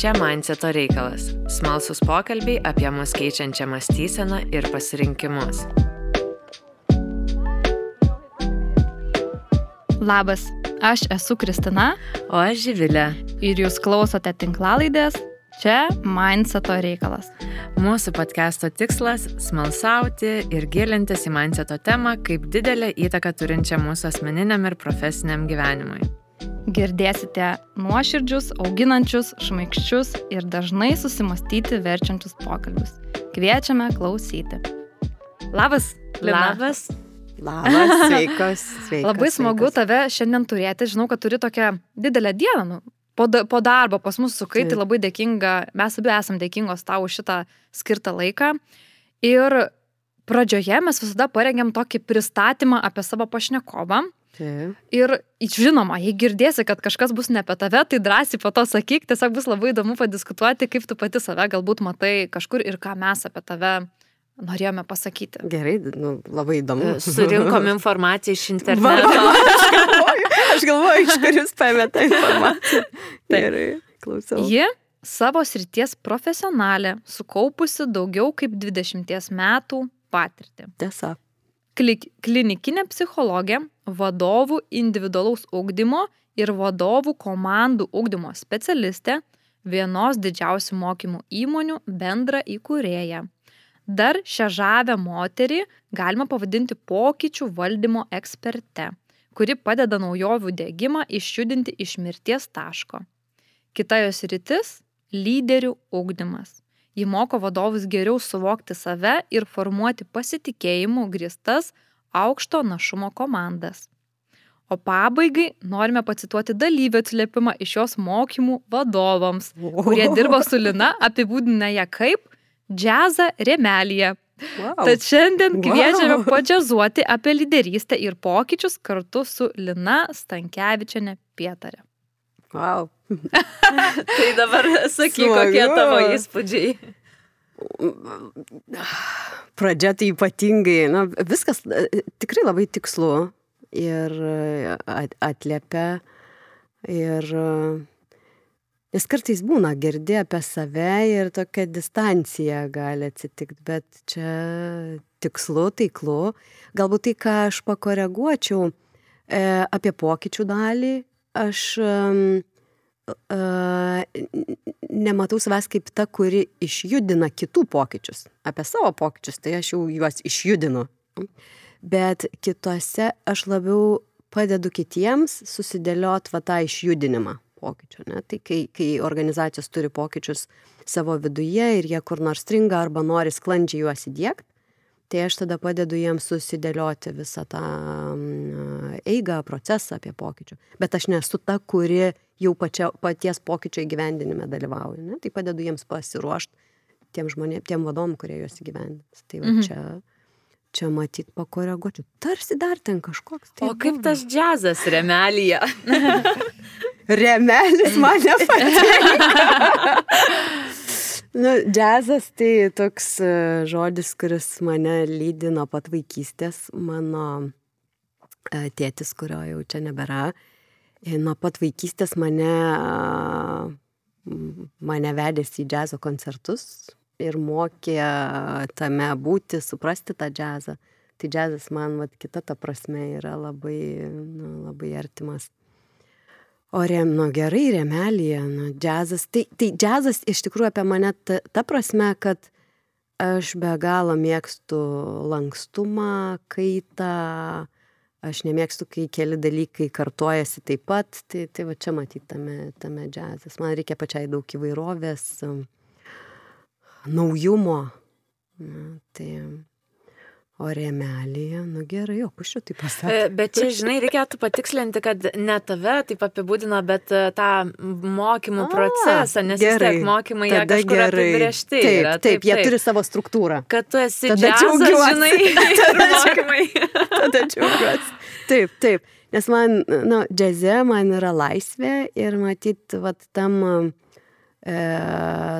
Čia Mindseto reikalas - smalsus pokalbiai apie mus keičiančią mąstyseną ir pasirinkimus. Labas, aš esu Kristina. O aš Živilė. Ir jūs klausote tinklalaidės Čia Mindseto reikalas. Mūsų podcast'o tikslas - smalsauti ir gilintis į mindseto temą kaip didelę įtaką turinčią mūsų asmeniniam ir profesiniam gyvenimui. Girdėsite nuoširdžius, auginančius, šmaikščius ir dažnai susimastyti verčiančius pokalbius. Kviečiame klausyti. Labas, Lina. Labas. Labas, sveikos, sveikos. Labai smagu sveikos. tave šiandien turėti. Žinau, kad turi tokią didelę dieną. Nu, po, da, po darbo pas mus sukai, tai labai dėkinga, mes abi esam dėkingos tau už šitą skirtą laiką. Ir pradžioje mes visada parengiam tokį pristatymą apie savo pašnekovą. Taip. Ir žinoma, jei girdėsi, kad kažkas bus ne apie tave, tai drąsiai po to sakyk, tiesiog bus labai įdomu padiskutuoti, kaip tu pati save galbūt matai kažkur ir ką mes apie tave norėjome pasakyti. Gerai, nu, labai įdomu. Surinkom informaciją iš interneto. Aš galvoju, aš galvoju, iš kur jūs paėmėte informaciją. Gerai, klausau. Ji savo srities profesionalė, sukaupusi daugiau kaip 20 metų patirtį. Tiesa. Klinikinė psichologė, vadovų individualaus ugdymo ir vadovų komandų ugdymo specialistė, vienos didžiausių mokymų įmonių bendra įkūrėja. Dar šią žavę moterį galima pavadinti pokyčių valdymo eksperte, kuri padeda naujovių dėgymą išjudinti iš mirties taško. Kita jos rytis - lyderių ugdymas. Ji moko vadovus geriau suvokti save ir formuoti pasitikėjimų gristas aukšto našumo komandas. O pabaigai norime pacituoti dalyvių atsiliepimą iš jos mokymų vadovams, kurie dirbo su Lina, apibūdinę ją kaip džiazą remelyje. Wow. Tad šiandien Wow. kviečiame padžiazuoti apie lyderystę ir pokyčius kartu su Lina Stankievičiane Pietarė. Wow. tai dabar sakyk, kokie tavo įspūdžiai. Pradžia tai ypatingai, na, viskas e, tikrai labai tikslu ir e, at- atliepia. Ir e, nes kartais būna girdi apie save ir tokia distancija gali atsitikti, bet čia tikslu, taiklu. Galbūt tai, ką aš pakoreguočiau e, apie pokyčių dalį, aš e, nematau savęs kaip ta, kuri išjudina kitų pokyčius. Apie savo pokyčius, tai aš jau juos išjudinu. Bet kitose aš labiau padedu kitiems susidėliot va tą išjudinimą pokyčių. Ne? Tai kai, kai organizacijos turi pokyčius savo viduje ir jie kur nors stringa arba nori sklandžiai juos įdėkti, tai aš tada padedu jiems susidėlioti visą tą mm, eigą, procesą apie pokyčių. Bet aš nesu ta, kuri jau pačia, paties pokyčio įgyvendinime dalyvauja. Ne? Tai padedu jiems pasiruošti tiem žmonėm, tiem vadom, kurie juos įgyvendins. Tai va Mhm. čia, čia matyt pakoreguočiau. Tarsi dar ten kažkoks. Tai O kaip buvo. tas džiazas remelyje? Remelis man nepatinka. nu, džiazas tai toks e, žodis, kuris mane lydi nuo pat vaikystės. Mano e, tėtis, kurio jau čia nebėra, e, nuo pat vaikystės mane, mane vedėsi į džiazo koncertus ir mokė tame būti, suprasti tą džiazą. Tai džiazas man, vat, kita ta prasme, yra labai, nu, labai artimas. O rem, nu gerai, remelija, nu džiazas. Tai, tai džiazas iš tikrųjų apie mane ta, ta prasme, kad aš be galo mėgstu lankstumą, kaitą, aš nemėgstu, kai keli dalykai kartojasi taip pat, tai, tai va čia matyti tame, tame džiazas. Man reikia pačiai daug įvairovės, um, naujumo. Na, tai, o remelija, nu gerai, o kuščiu tai pasakė. E, Bet čia, žinai, reikėtų patikslinti, kad ne tave taip apibūdino, bet e, tą mokymų A, procesą, nes vis gerai. tiek mokymai jie Tada kažkur gerai. apibriežti Taip, yra. taip, jie turi savo struktūrą. Kad tu esi Tada džiazas, žinai, ir mokymai. Tada džiaugiuosi. Taip, taip. Nes man, na, džiaze man yra laisvė ir matyt, vat, tam e,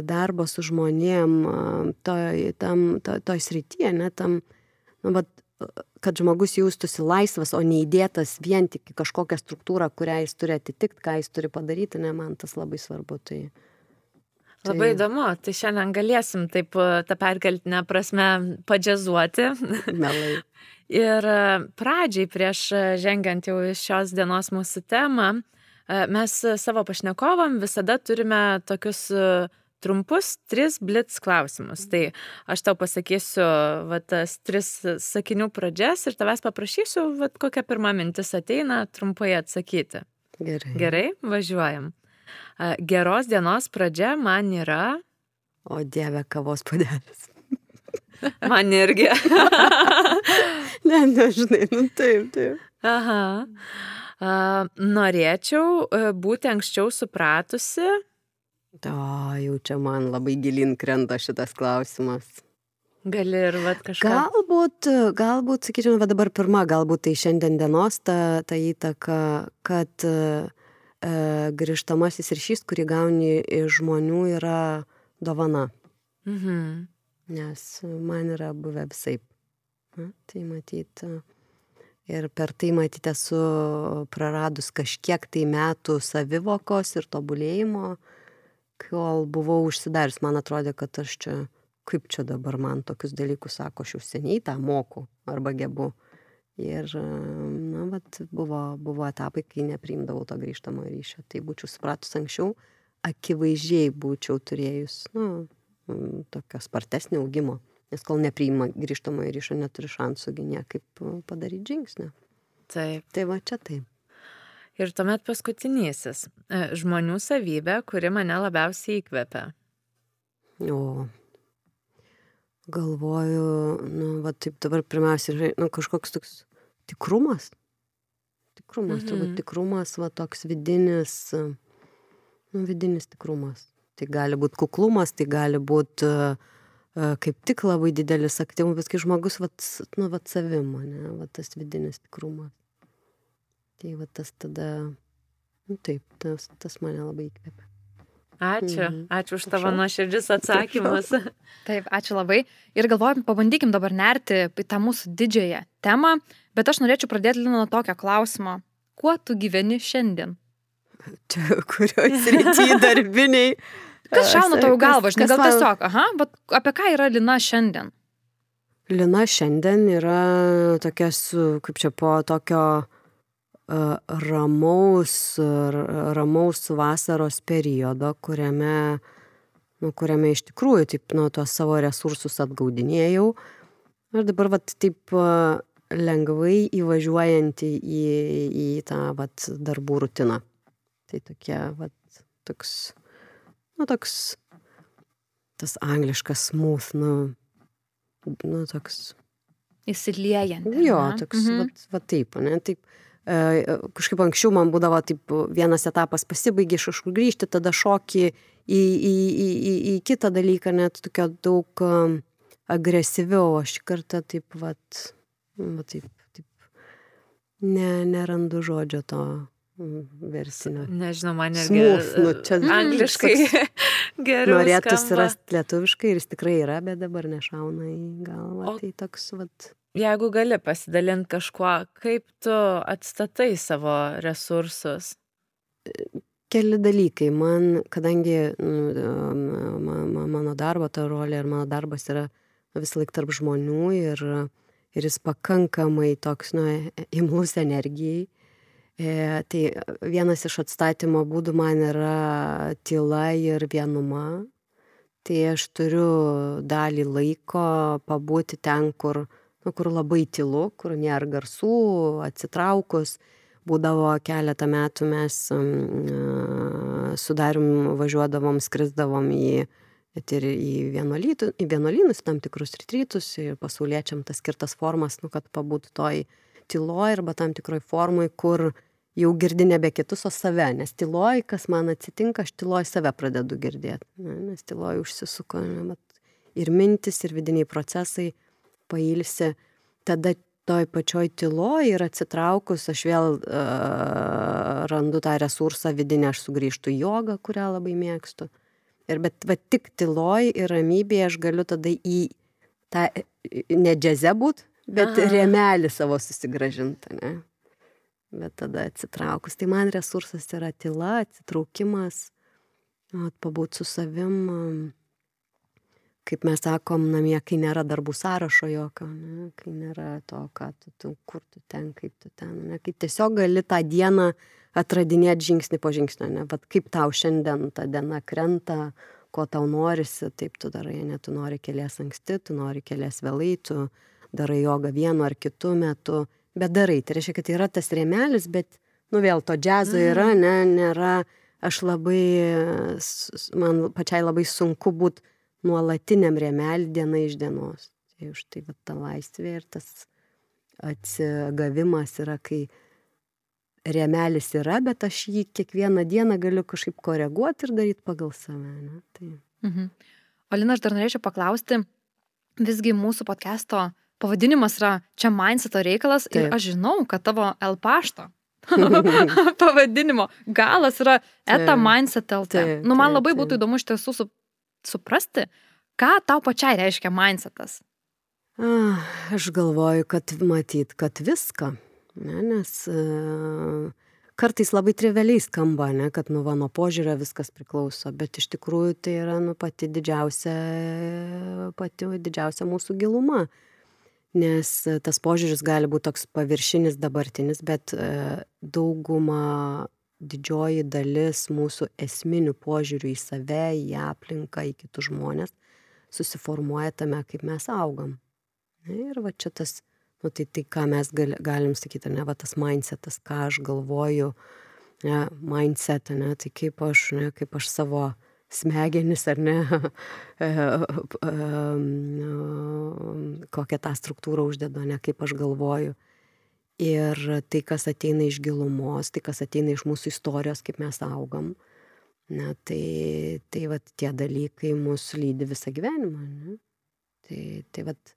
darbo su žmonėm, e, toj, tam, to, toj srityje, ne, tam, nu, vat, kad žmogus jaustųsi laisvas, o neįdėtas vien tik į kažkokią struktūrą, kurią jis turi atitikti, ką jis turi padaryti, ne, man tas labai svarbu. Tai, Labai įdomu, tai šiandien galėsim taip e, tą perkeltinę prasme padžiazuoti. Melai. Ir e, pradžiai, prieš e, žengiant jau šios dienos mūsų temą, mes savo pašnekovam visada turime tokius trumpus tris blitz klausimus. Tai aš tau pasakysiu va, tas tris sakinių pradžias ir tavęs paprašysiu, va, kokia pirma mintis ateina, trumpai atsakyti. Gerai. Gerai, važiuojam. Geros dienos pradžia man yra. O Dieve, kavos padelis. Man irgi. ne, nežinai, nu taip, taip. Aha. Norėčiau būti anksčiau supratusi. O, jau čia man labai gilin krenta šitas klausimas. Gali ir vat kažką. Galbūt, galbūt, sakyčiau, va dabar pirma, galbūt tai šiandien dienos ta, ta įtaka, kad e, grįžtamasis ryšys, kurį gauni iš žmonių, yra dovana. Mhm. Nes man yra buvę visai. Na, tai matyti. Ir per tai matyti esu praradus kažkiek tai metų savivokos ir tobulėjimo, kol buvau užsidarius, man atrodė, kad aš čia, kaip čia dabar man tokius dalykus sako, aš jau seniai tą moku arba gebu. Ir, na, vat, buvo, buvo etapai, kai nepriimdavau to grįžtamo ryšio. Tai būčiau supratus anksčiau, akivaizdžiai būčiau turėjus, na, tokio spartesnio augimo. Nes kol nepriima grįžtamo ryšio, neturi šansų niekaip padaryti žingsnį. Taip. Tai va čia taip. Ir tuomet paskutinysis. E, žmonių savybė, kuri mane labiausiai įkvepia. O, galvoju, nu, va taip dabar pirmiausia, nu, kažkoks toks tikrumas. Tikrumas, mhm. turbūt tikrumas, va toks vidinis, nu, vidinis tikrumas. Tai gali būti kuklumas, tai gali būti uh, kaip tik labai didelis aktyvumas, kai žmogus, va, nu, va, savimo, ne, va, tas vidinis tikrumas. Tai va, tas tada, nu, taip, tas, tas mane labai įkvėpia. Ačiū, mhm. ačiū už tavo nuoširdžius atsakymus. Taip, ačiū labai. Ir galvojom, pabandykim dabar nerti į tą mūsų didžiąją temą, bet aš norėčiau pradėti nuo tokio klausimo. Kuo tu gyveni šiandien? Čia kurioje srityje darbiniai. Kas šauna tau galvą, žinai, gal man... tiesiog, aha, bet apie ką yra Lina šiandien? Lina šiandien yra tokia su, kaip čia po tokio ramaus, ramaus vasaros periodo, kuriame, nu, kuriame iš tikrųjų taip nuo tos savo resursus atgaudinėjau. Ir dabar vat, taip lengvai įvažiuojantį į, į tą vat, darbų rutiną. Tai tokia, vat, toks, nu, toks, tas angliškas smooth, nu, nu toks. Įsiliejant. Jo, toks, mhm. vat, vat taip, ne, taip kažkaip anksčiau man būdavo taip vienas etapas pasibaigė iš kažkur grįžti, tada šokį į, į, į, į, į kitą dalyką, net tokio daug um, agresyviau, aš kartą taip, vat, va, taip, taip, ne, nerandu žodžio to versinio. Nežinau, man irgi. Smooth, nu, čia angliškai geriau. Norėtų surasti lietuviškai ir jis tikrai yra, bet dabar nešauna į galvą. O... Tai toks, vat. Jeigu gali pasidalinti kažkuo, kaip tu atstatai savo resursus? Keli dalykai. Man, kadangi nu, mano darbo ta rolė ir mano darbas yra visą laiką tarp žmonių ir, ir jis pakankamai toks, nu, imlus energijai. E, tai vienas iš atstatymo būdų man yra tyla ir vienuma. Tai aš turiu dalį laiko pabūti ten, kur nu, kur labai tylu, kur nėra garsų, atsitraukus. Būdavo keletą metų mes um, sudarim, važiuodavom, skrisdavom į, ir į, vienuolynus, į vienuolynus, tam tikrus retrytus ir pasauliečiam tas skirtas formas, nu, kad pabūtų toj tyloj arba tam tikroj formai, kur jau girdi nebe kitus, o save, nes tyloj, kas man atsitinka, aš tyloj save pradedu girdėti, nes tyloj užsisuko ne, ir mintis, ir vidiniai procesai pailsi, tada toj pačioj tyloj ir atsitraukus aš vėl uh, randu tą resursą vidinį, aš sugrįžtu į jogą, kurią labai mėgstu. Ir bet va tik tyloj ir ramybėje aš galiu tada į tą ne džiaze būt, bet Aha. remelį savo susigražintą, ne? Bet tada atsitraukus. Tai man resursas yra tyla, atsitraukimas At pabūti su savim, kaip mes sakom, namie, kai nėra darbų sąrašo jokio, ne, kai nėra to, ką tu, tu, kur tu ten, kaip tu ten, ne, kai tiesiog gali tą dieną atradinėti žingsnį po žingsnio, ne, bet kaip tau šiandien ta diena krenta, ko tau norisi, taip tu darai, ne, tu nori kelias anksti, tu nori kelias vėlai, tu darai jogą vienu ar kitu metu, bet darai, tai reiškia, kad yra tas rėmelis, bet, nu vėl to džiazo yra, mhm. ne, nėra, aš labai, man pačiai labai sunku būti nuolatiniam rėmelį diena iš dienos. Tai už tai va, ta laisvė ir tas atsigavimas yra, kai rėmelis yra, bet aš jį kiekvieną dieną galiu kažkaip koreguoti ir daryti pagal save. Ne? Tai... Mhm. Olina, aš dar norėčiau paklausti, visgi mūsų podcast'o pavadinimas yra čia mindseto reikalas Taip. ir aš žinau, kad tavo L pašto pavadinimo galas yra eta mindset LT. Nu, man labai būtų įdomu iš tiesų su, suprasti, ką tau pačiai reiškia mindsetas. Ah, aš galvoju, kad matyt, kad viską, ne, nes uh, kartais labai triveliai skamba, ne, kad nu va nuo požiūrio viskas priklauso, bet iš tikrųjų tai yra nu pati didžiausia, pati didžiausia mūsų giluma. Nes e, tas požiūris gali būt toks paviršinis dabartinis, bet e, dauguma didžioji dalis mūsų esminių požiūrių į save, į aplinką, į kitus žmonės susiformuoja tame, kaip mes augam. Ir va čia tas, nu, tai, tai ką mes gal, galim sakyti, ne, va tas mindsetas, ką aš galvoju, ne, mindset, ne, tai kaip aš, ne, kaip aš savo smegenis ar ne, kokią tą struktūrą uždedu, ne kaip aš galvoju. Ir tai, kas ateina iš gilumos, tai, kas ateina iš mūsų istorijos, kaip mes augam, ne, tai, tai vat, tie dalykai mūsų lydi visą gyvenimą. Ne? Tai, tai, vat,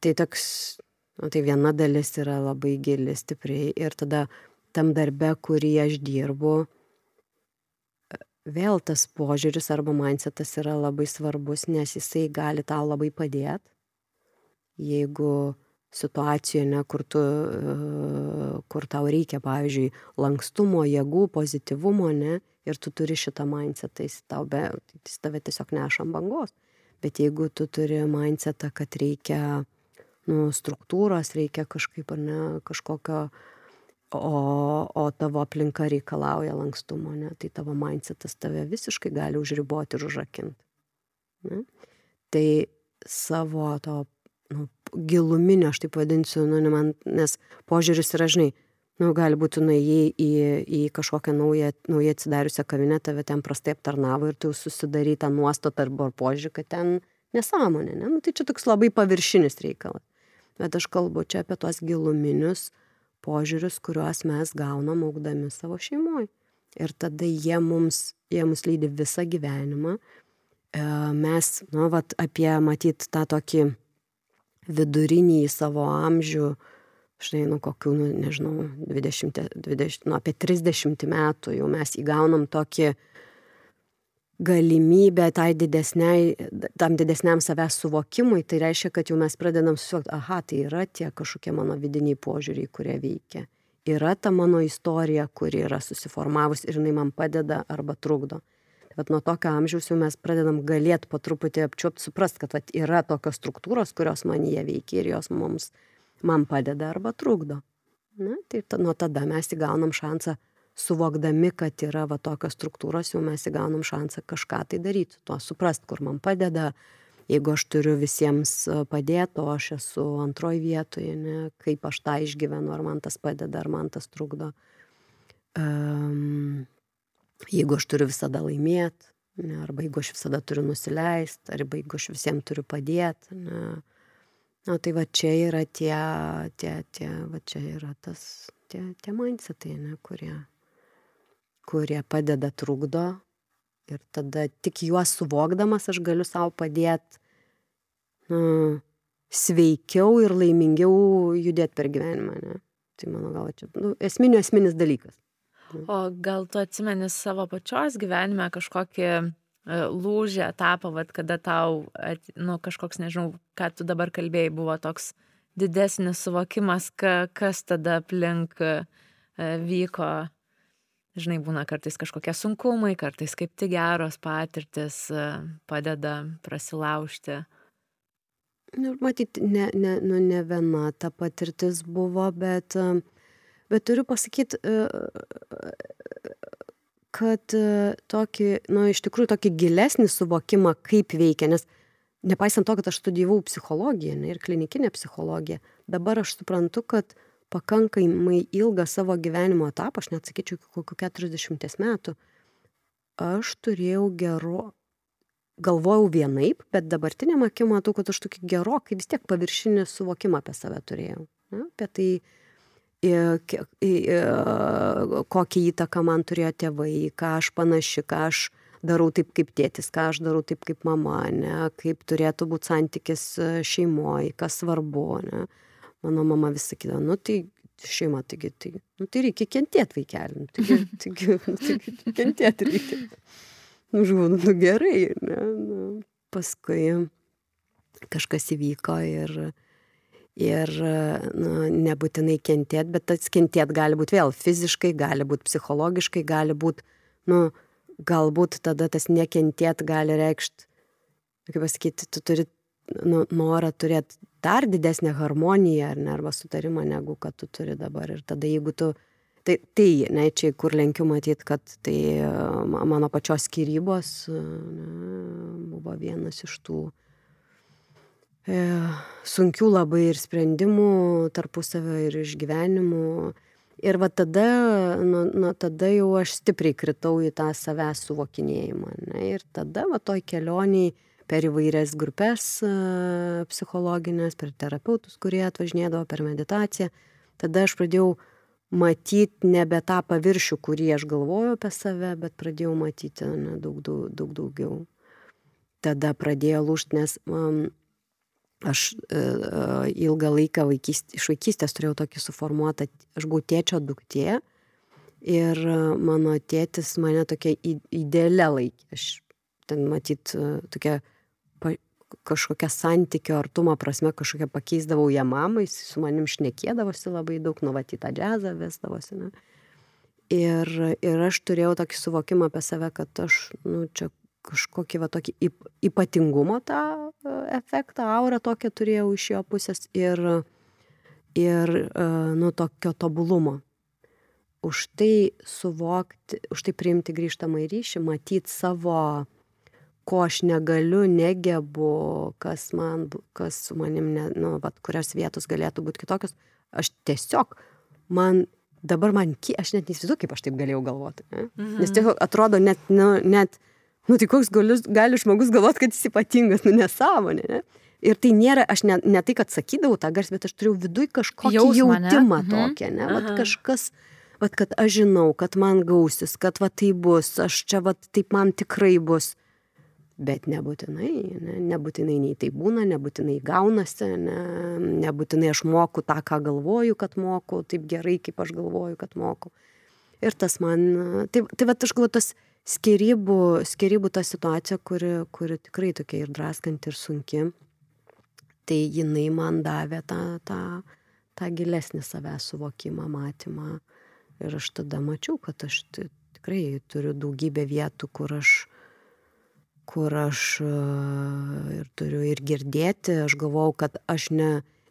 tai toks, nu, tai viena dalis yra labai gili, stipriai ir tada tam darbe, kurį aš dirbu, vėl tas požiūris arba mindsetas yra labai svarbus, nes jisai gali tau labai padėti, jeigu situacijoje, ne, kur, tu, kur tau reikia, pavyzdžiui, lankstumo, jėgų, pozityvumo, ne, ir tu turi šitą mindsetą, jis, tau be, jis tave tiesiog neša ant bangos. Bet jeigu tu turi mindsetą, kad reikia nu, struktūros, reikia kažkaip ar ne, kažkokio o, o tavo aplinka reikalauja lankstumo, ne, tai tavo mindsetas tave visiškai gali užriboti ir užrakinti. Ne? Tai savo to nu, giluminio, aš taip vadinsiu, nu, ne man, nes požiūris yra, žinai, nu, gali būti nuėjai į, į kažkokią naują, naują atsidariusią kavinę, tave ten prastai aptarnavo ir tu susidarai tą nuostatą arba požiūrį, kad ten nesąmonė, ne? Nu, tai čia toks labai paviršinis reikalas. Bet aš kalbu čia apie tuos giluminius, požiūrius, kuriuos mes gaunam augdami savo šeimoje. Ir tada jie mums, jie mus lydi visą gyvenimą. E, mes, nu, vat, apie matyt tą tokį vidurinį savo amžių, štai, nu, kokių, nu, nežinau, 20, 20, nu, apie 30 metų jau mes įgaunam tokį, galimybę tai didesniai tam didesniam savęs suvokimui tai reiškia kad jau mes pradedam susivokt aha tai yra tie kažkokie mano vidiniai požiūriai kurie veikia. Yra ta mano istorija kuri yra susiformavus ir jinai man padeda arba trukdo vat nuo tokio amžiaus jau mes pradedam galėt po truputį apčiuopt suprast kad vat yra tokios struktūros kurios manyje veikia ir jos mums man padeda arba trukdo. Na tai ta nuo tada mes įgaunam šansą suvokdami kad yra va tokios struktūros jau mes įgaunam šansą kažką tai daryt tuo suprast kur man padeda. Jeigu aš turiu visiems padėt o aš esu antroj vietoj ane kaip aš tą išgyvenu ar man tas padeda ar man tas trukdo. Um, jeigu aš turiu visada laimėt ne, arba jeigu aš visada turiu nusileist arba jeigu aš visiems turiu padėt ne, na tai va čia yra tie tie tie va čia yra tas tie tie mindsetai ane kurie kurie padeda, trukdo. Ir tada tik juos suvokdamas aš galiu savo padėti nu, sveikiau ir laimingiau judėti per gyvenimą. Ne? Tai mano gal čia nu, esminio esminis dalykas. O gal tu atsimeni savo pačios gyvenime kažkokį e, lūžį etapą, vat, kada tau, nu, kažkoks, nežinau, ką tu dabar kalbėjai, buvo toks didesnis suvokimas, ka, kas tada aplink e, vyko žinai, būna kartais kažkokie sunkumai, kartais kaip tik geros patirtis e, padeda prasilaužti. Nu, matyt, ne, ne, nu, ne viena ta patirtis buvo, bet, e, bet turiu pasakyti, e, kad tokį, nu, iš tikrųjų tokį gilesnį suvokimą, kaip veikia, nes nepaisant to, kad aš studijavau psichologiją ne, ir klinikinę psichologiją, dabar aš suprantu, kad pakankamai ilgą savo gyvenimo etapą, aš net sakyčiau, kokiu 40 metų, aš turėjau gero, galvojau vienaip, bet dabartiniam akim matau, kad aš tokį gerokai vis tiek paviršinį suvokimą apie save turėjau. Ne, apie tai, kokią įtaką man turėjo tėvai, ką aš panaši, ką aš darau taip kaip tėtis, ką aš darau taip kaip mama, ne, kaip turėtų būti santykis šeimoje, kas svarbu. Ne mano mama vis sakydavo, nu tai šeima, taigi, tai, nu, tai reikia kentėti vaikelį, nu, taigi, taigi, nu, taigi kentėti reikia. Nu, žinau, nu gerai, ne, nu, paskui kažkas įvyko ir, ir nu, nebūtinai kentėti, bet tas kentėti gali būti vėl fiziškai, gali būti psichologiškai, gali būti, nu, galbūt tada tas nekentėti gali reikšti, kaip pasakyti, tu turi nu, norą turėti dar didesnę harmoniją ar ne, arba sutarimą, negu kad tu turi dabar. Ir tada jeigu tu, tai, tai ne, čia kur lenkiu matyti, kad tai mano pačios skirybos ne, buvo vienas iš tų sunkių labai ir sprendimų tarpusavio ir išgyvenimų. Ir va tada, nu, nu, tada jau aš stipriai kritau į tą savęs suvokinėjimą. Ne? Ir tada va toj kelioniai per įvairias grupes psichologines, per terapeutus, kurie atvažinėdavo per meditaciją. Tada aš pradėjau matyti nebe tą paviršių, kurį aš galvoju apie save, bet pradėjau matyti ne, daug, daug, daug daugiau. Tada pradėjo lūšti, nes um, aš uh, ilgą laiką vaikyst, iš vaikystės turėjau tokį suformuotą, aš buvau tėčio duktė ir mano tėtis mane tokia idealia laikė. Aš ten matyt tokia kažkokia santykio artumo prasme kažkokia pakeisdavau ją mamai, jis su manim šnekėdavosi labai daug, nuvatytą džiazą vesdavosi. Ne? Ir, ir aš turėjau tokį suvokimą apie save, kad aš, nu, čia kažkokį va tokį ypatingumo tą e, efektą, aurą tokią turėjau iš jo pusės ir, ir e, nu, tokio tobulumo. Už tai suvokti, už tai priimti grįžtamą ryšį, matyti savo ko aš negaliu, negebu, kas man, kas su manim, ne, nu, vat, kurios vietos galėtų būti kitokios, aš tiesiog, man, dabar man, aš net neįsivaizduoju, kaip aš taip galėjau galvoti. Ne? Mhm. Nes tiesiog atrodo net, nu, net, nu tai koks galius, gali žmogus galvoti, kad jis ypatingas, nu nesąmonė. Ne? Ir tai nėra, aš ne, ne tai, kad sakydavau tą garsą, bet aš turėjau viduje kažkokį Jausmą, jautimą ne? Mhm. tokią, ne? Vat kažkas, vat, kad aš žinau, kad man gausis, kad va tai bus, aš čia va taip man tikrai bus bet nebūtinai ne nebūtinai nei taip būna nebūtinai gaunasi ne nebūtinai aš moku tą ką galvoju kad moku taip gerai kaip aš galvoju kad moku ir tas man tai tai vat aš galvoju tas skyrybų skyrybų ta situacija kuri kuri tikrai tokia ir draskanti ir sunki. Tai jinai man davė tą tą tą gilesnį savęs suvokimą matymą. Ir aš tada mačiau kad aš tikrai turiu daugybę vietų kur aš kur aš e, ir turiu ir girdėti, aš galvau, kad aš ne,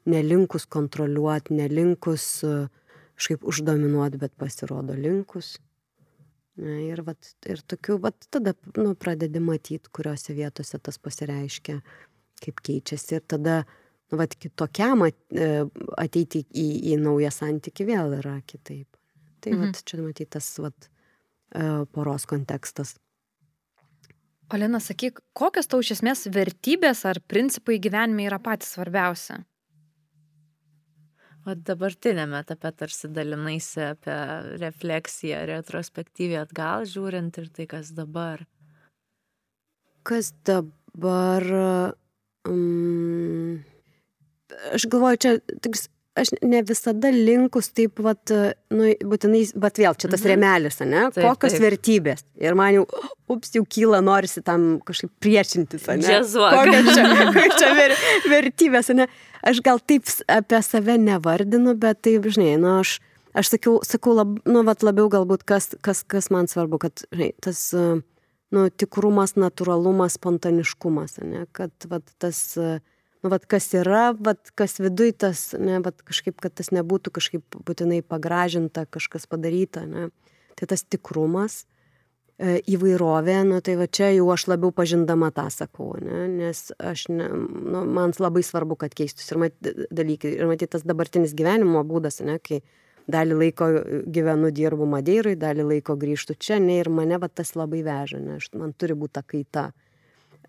nelinkus kontroliuoti, nelinkus e, kažkaip uždominuoti, bet pasirodo linkus. Ir, vat, ir tokiu, vat, tada nu, pradedi matyti, kuriuose vietose tas pasireiškia, kaip keičiasi. Ir tada nu, vat, kitokiam e, ateiti į, į naują santyki vėl yra kitaip. Tai mhm. vat, čia matyti tas vat, poros kontekstas. Olena, sakyk, kokios tau iš esmės vertybės ar principai gyvenime yra patys svarbiausia? O dabartinėme etape tarsi dalinaisi apie refleksiją, retrospektyviai atgal žiūrint ir tai, kas dabar. Kas dabar... Um, aš galvoju, čia toks aš ne visada linkus taip vat nu būtinai vat vėl čia tas mhm. rėmelis ane Taip, kokios taip. vertybės ir man jau ups jau kyla norisi tam kažkaip priešintis Džiazuok. kokios čia, kokios čia ver, vertybės ane aš gal taip apie save nevardinu bet taip žinai nu aš aš sakiau, sakau lab, nu, vat, labiau galbūt, kas, kas, kas man svarbu, kad žinai, tas nu, tikrumas, natūralumas, spontaniškumas, ne, kad vat, tas, nu, vat, kas yra, vat, kas viduj tas, ne, vat, kažkaip, kad tas nebūtų kažkaip būtinai pagražinta, kažkas padaryta. Ne. Tai tas tikrumas, e, įvairovė, nu, tai va čia jau aš labiau pažindama tą sakau, ne, nes aš, ne, nu, man labai svarbu, kad keistųsi ir matyti dalykai. Ir matyti tas dabartinis gyvenimo būdas, ne, kai dalį laiko gyvenu, dirbu Madeirai, dalį laiko grįžtu čia, ne, ir mane va, tas labai veža, ne, aš, man turi būti ta kaita.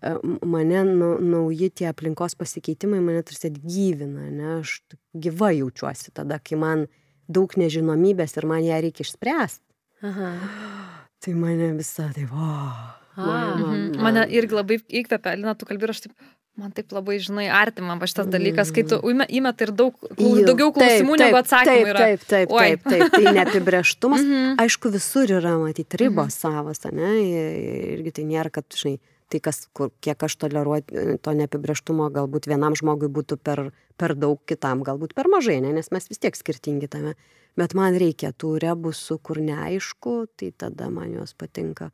E, mane nu, nauji tie aplinkos pasikeitimai mane tarsi atgyvina, ne, aš gyva jaučiuosi tada, kai man daug nežinomybės ir man ją reikia išspręsti. Aha. Tai mane visą tai, o. Man, man, man. Mane irgi labai įkvepia, Lina, tu kalbi ir aš taip, Man taip labai, žinai, artima va šitas dalykas, kai tu mm. įmet ir daug, daugiau klausimų taip, negu atsakymų taip. Taip, taip, Oi. taip, taip, tai neapibrieštumas. -hmm. Aišku, visur yra matyti ribos -hmm. savas, ne? Irgi tai nėra, kad, žinai, tai kas, kur, kiek aš toleruoju to neapibrieštumo, galbūt vienam žmogui būtų per, per daug, kitam galbūt per mažai, ne? nes mes vis tiek skirtingi tame. Bet man reikia tų rebusų, kur neaišku, tai tada man jos patinka.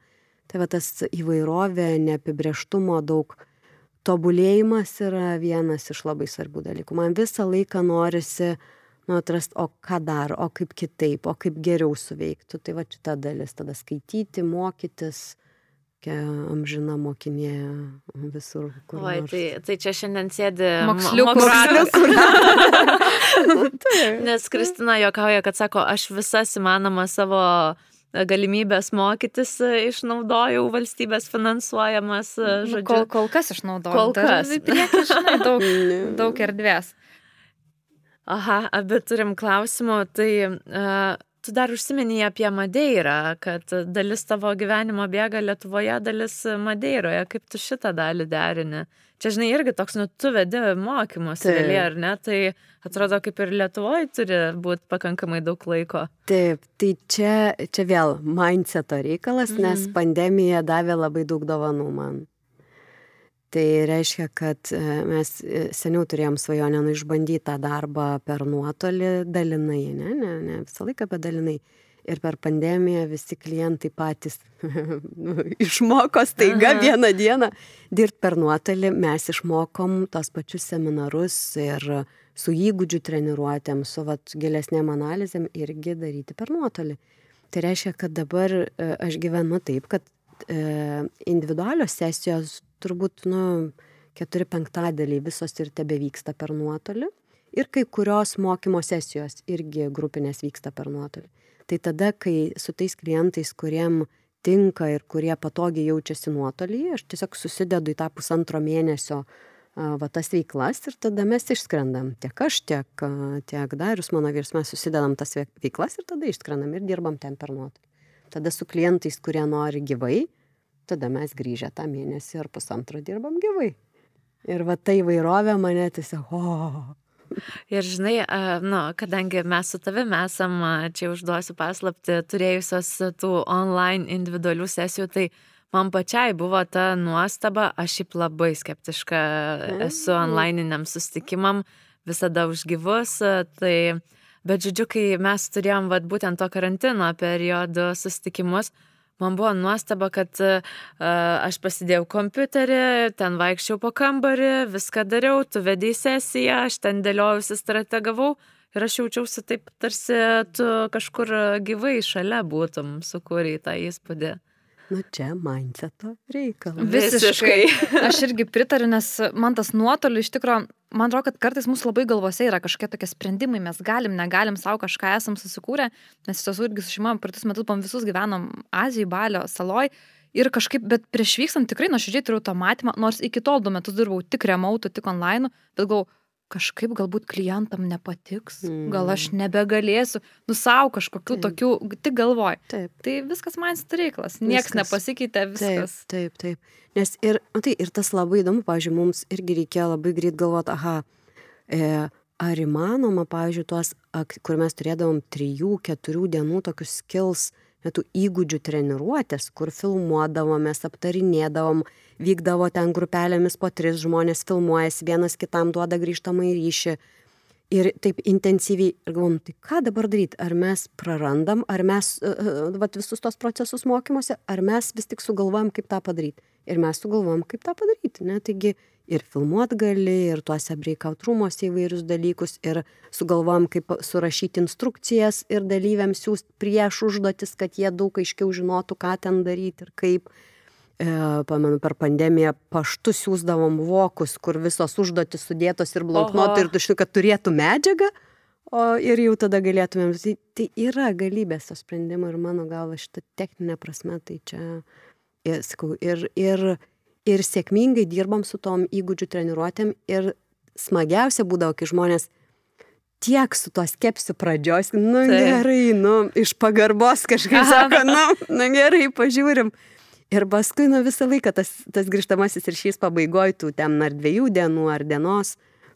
Tai va tas įvairovė, neapibrieštumo daug tobulėjimas yra vienas iš labai svarbių dalykų. Man visą laiką norisi nu, atrasti, o ką dar, o kaip kitaip, o kaip geriau suveiktų. Tai va šita dalis, tada skaityti, mokytis, amžina mokinė visur. Oi, tai, tai čia šiandien sėdi moksliukų ratas. Nes Kristina jokauja, kad sako, aš visas įmanomas savo galimybės mokytis e, išnaudojau valstybės finansuojamas, e, nu, žodžiu. Kol, kol kas išnaudojau. Kol kas. Prieki, žinai, daug, daug erdvės. Aha, abi turim klausimų. Tai uh, tu dar užsiminėjai apie Madeirą, kad dalis tavo gyvenimo bėga Lietuvoje, dalis Madeiroje. Kaip tu šitą dalį derini? Čia, žinai, irgi toks, nu, tu vedi mokymus, realiai, ar ne? Tai atrodo, kaip ir Lietuvoje turi būti pakankamai daug laiko. Taip, tai čia, čia vėl mindseto reikalas, nes pandemija davė labai daug dovanų man. Tai reiškia, kad e, mes e, seniau turėjom svajonę nu išbandyti tą darbą per nuotolį dalinai, ne, ne, ne visą laiką, bet dalinai. Ir per pandemiją visi klientai patys nu, išmoko staiga vieną dieną dirbti per nuotolį. Mes išmokom tos pačius seminarus ir su įgūdžių treniruotėm, su vat, gilesnėm analizėm irgi daryti per nuotolį. Tai reiškia, kad dabar e, aš gyvenu taip, kad individualios sesijos turbūt, nu, keturi penktadaliai visos ir tebe vyksta per nuotolį. Ir kai kurios mokymo sesijos irgi grupinės vyksta per nuotolį. Tai tada, kai su tais klientais, kuriem tinka ir kurie patogiai jaučiasi nuotolyje, aš tiesiog susidedu į tą pusantro mėnesio va tas veiklas ir tada mes išskrendam. Tiek aš, tiek, tiek Darius, mano vyras, mes susidedam tas veiklas ir tada išskrendam ir dirbam ten per nuotolį. Tada su klientais, kurie nori gyvai, tada mes grįžę tą mėnesį ar pusantrą dirbam gyvai. Ir va tai vairovė mane tiesiog, o. Ir žinai, nu, kadangi mes su tavimi esam, čia užduosiu paslapti, turėjusios tų online individualių sesijų, tai man pačiai buvo ta nuostaba, aš šiaip labai skeptiška esu mm. onlineiniam sustikimam, visada už gyvus, tai, bet žodžiu, kai mes turėjom vat, būtent to karantino periodo sustikimus, man buvo nuostaba, kad uh, aš pasidėjau kompiuterį, ten vaikščiau po kambarį, viską dariau, tu vedai sesiją, aš ten dėliojausi, strategavau ir aš jaučiausi taip, tarsi tu kažkur gyvai šalia būtum sukūrė tą įspūdį. Nu čia mindseto reikalas. Visiškai. Aš irgi pritariu, nes man tas nuotoliu iš tikrųjų, man atrodo, kad kartais mūsų labai galvose yra kažkokie tokie sprendimai, mes galim, negalim savo kažką esam susikūrę, nes iš tiesų irgi su šeima praeitus metus pam visus gyvenom Azijoje, Balio saloj. Ir kažkaip, bet prieš vykstant tikrai nuoširdžiai turiu tą matymą, nors iki tol du metus dirbau tik remautų, tik online, bet galvoju, kažkaip galbūt klientam nepatiks, mm. gal aš mm. nebegalėsiu, nu savo kažkokių taip. tokių, tik galvoj. Taip. Tai viskas man reikalas, niekas nepasikeitė, viskas. Taip, taip, taip. Nes ir, nu, tai, ir tas labai įdomu, pavyzdžiui, mums irgi reikėjo labai greit galvoti, aha, e, ar įmanoma, pavyzdžiui, tuos, kur mes turėdavom trijų, keturių dienų tokius skills, tų įgūdžių treniruotės, kur filmuodavomės, aptarinėdavom, vykdavo ten grupelėmis po tris žmonės filmuojasi, vienas kitam duoda grįžtamą į ryšį. ir taip intensyviai ir galvom, tai ką dabar daryti, ar mes prarandam, ar mes uh, vat, visus tos procesus mokymuose, ar mes vis tik sugalvojam, kaip tą padaryti. Ir mes sugalvojam, kaip tą padaryti. Ne? Taigi ir filmuot gali, ir tuose breakout rūmose įvairius dalykus, ir sugalvojam, kaip surašyti instrukcijas ir dalyviams siūsti prieš užduotis, kad jie daug aiškiau žinotų, ką ten daryti ir kaip. E, pamenu, per pandemiją paštu siūsdavom vokus, kur visos užduotis sudėtos ir bloknotai ir tušti, kad turėtų medžiagą, o ir jau tada galėtumėm. Tai, tai yra galybės to sprendimo ir mano galva šitą techninę prasme, tai čia, ir, sakau, ir, ir, ir sėkmingai dirbam su tom įgūdžių treniruotėm ir smagiausia būdavo, kai žmonės tiek su to skepsiu pradžios, nu Taip. gerai, nu iš pagarbos kažkaip sako, nu, nu gerai, pažiūrim. Ir paskui, nu, visą laiką tas, tas grįžtamasis ryšys pabaigoj, tų ten ar dviejų dienų, ar dienos,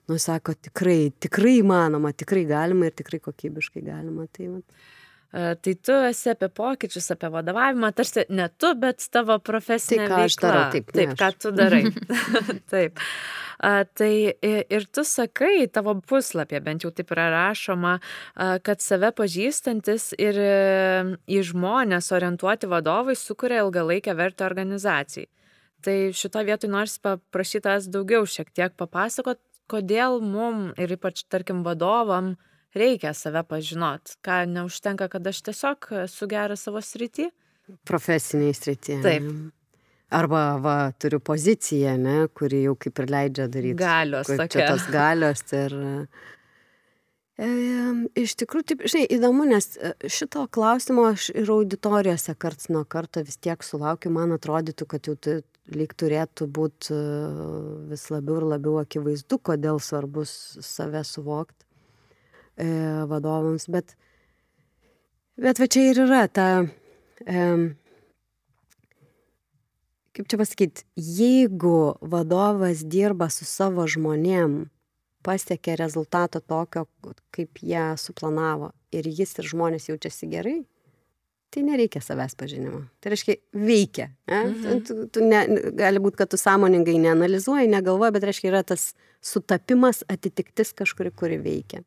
nu, sako, tikrai, tikrai įmanoma, tikrai galima ir tikrai kokybiškai galima. Tai, va. Tai tu esi apie pokyčius, apie vadovavimą, tarsi ne tu, bet tavo profesinė tai, veikla. Darau, taip, taip, ką tu darai. taip. A, tai ir tu sakai tavo puslapyje, bent jau taip yra rašoma, a, kad save pažįstantis ir e, į žmonės orientuoti vadovai sukuria ilgalaikę vertę organizacijai. Tai šito vietoj nors paprašytas daugiau šiek tiek papasakot, kodėl mum ir ypač, tarkim, vadovam reikia save pažinot, ką neužtenka, kad aš tiesiog esu geras savo srity. Profesiniai srity. Taip. Arba va, turiu poziciją, ne, kuri jau kaip ir leidžia daryti. Galios. Čia tos galios ir... E, iš tikrųjų, taip, žinai, įdomu, nes e, šito klausimo aš ir auditorijose karts nuo karto vis tiek sulaukiu, man atrodytų, kad jau tai lyg turėtų būti e, vis labiau ir labiau akivaizdu, kodėl svarbus save suvokti e, vadovams, bet, bet va čia ir yra ta, e, kaip čia pasakyti, jeigu vadovas dirba su savo žmonėm, pasiekia rezultato tokio, kaip jie suplanavo ir jis ir žmonės jaučiasi gerai, tai nereikia savęs pažinimo. Tai reiškia, veikia. Ne? Mhm. Tu, tu ne, gali būti, kad tu sąmoningai neanalizuoji, negalvoji, bet reiškia, yra tas sutapimas, atitiktis kažkuri, kuri veikia.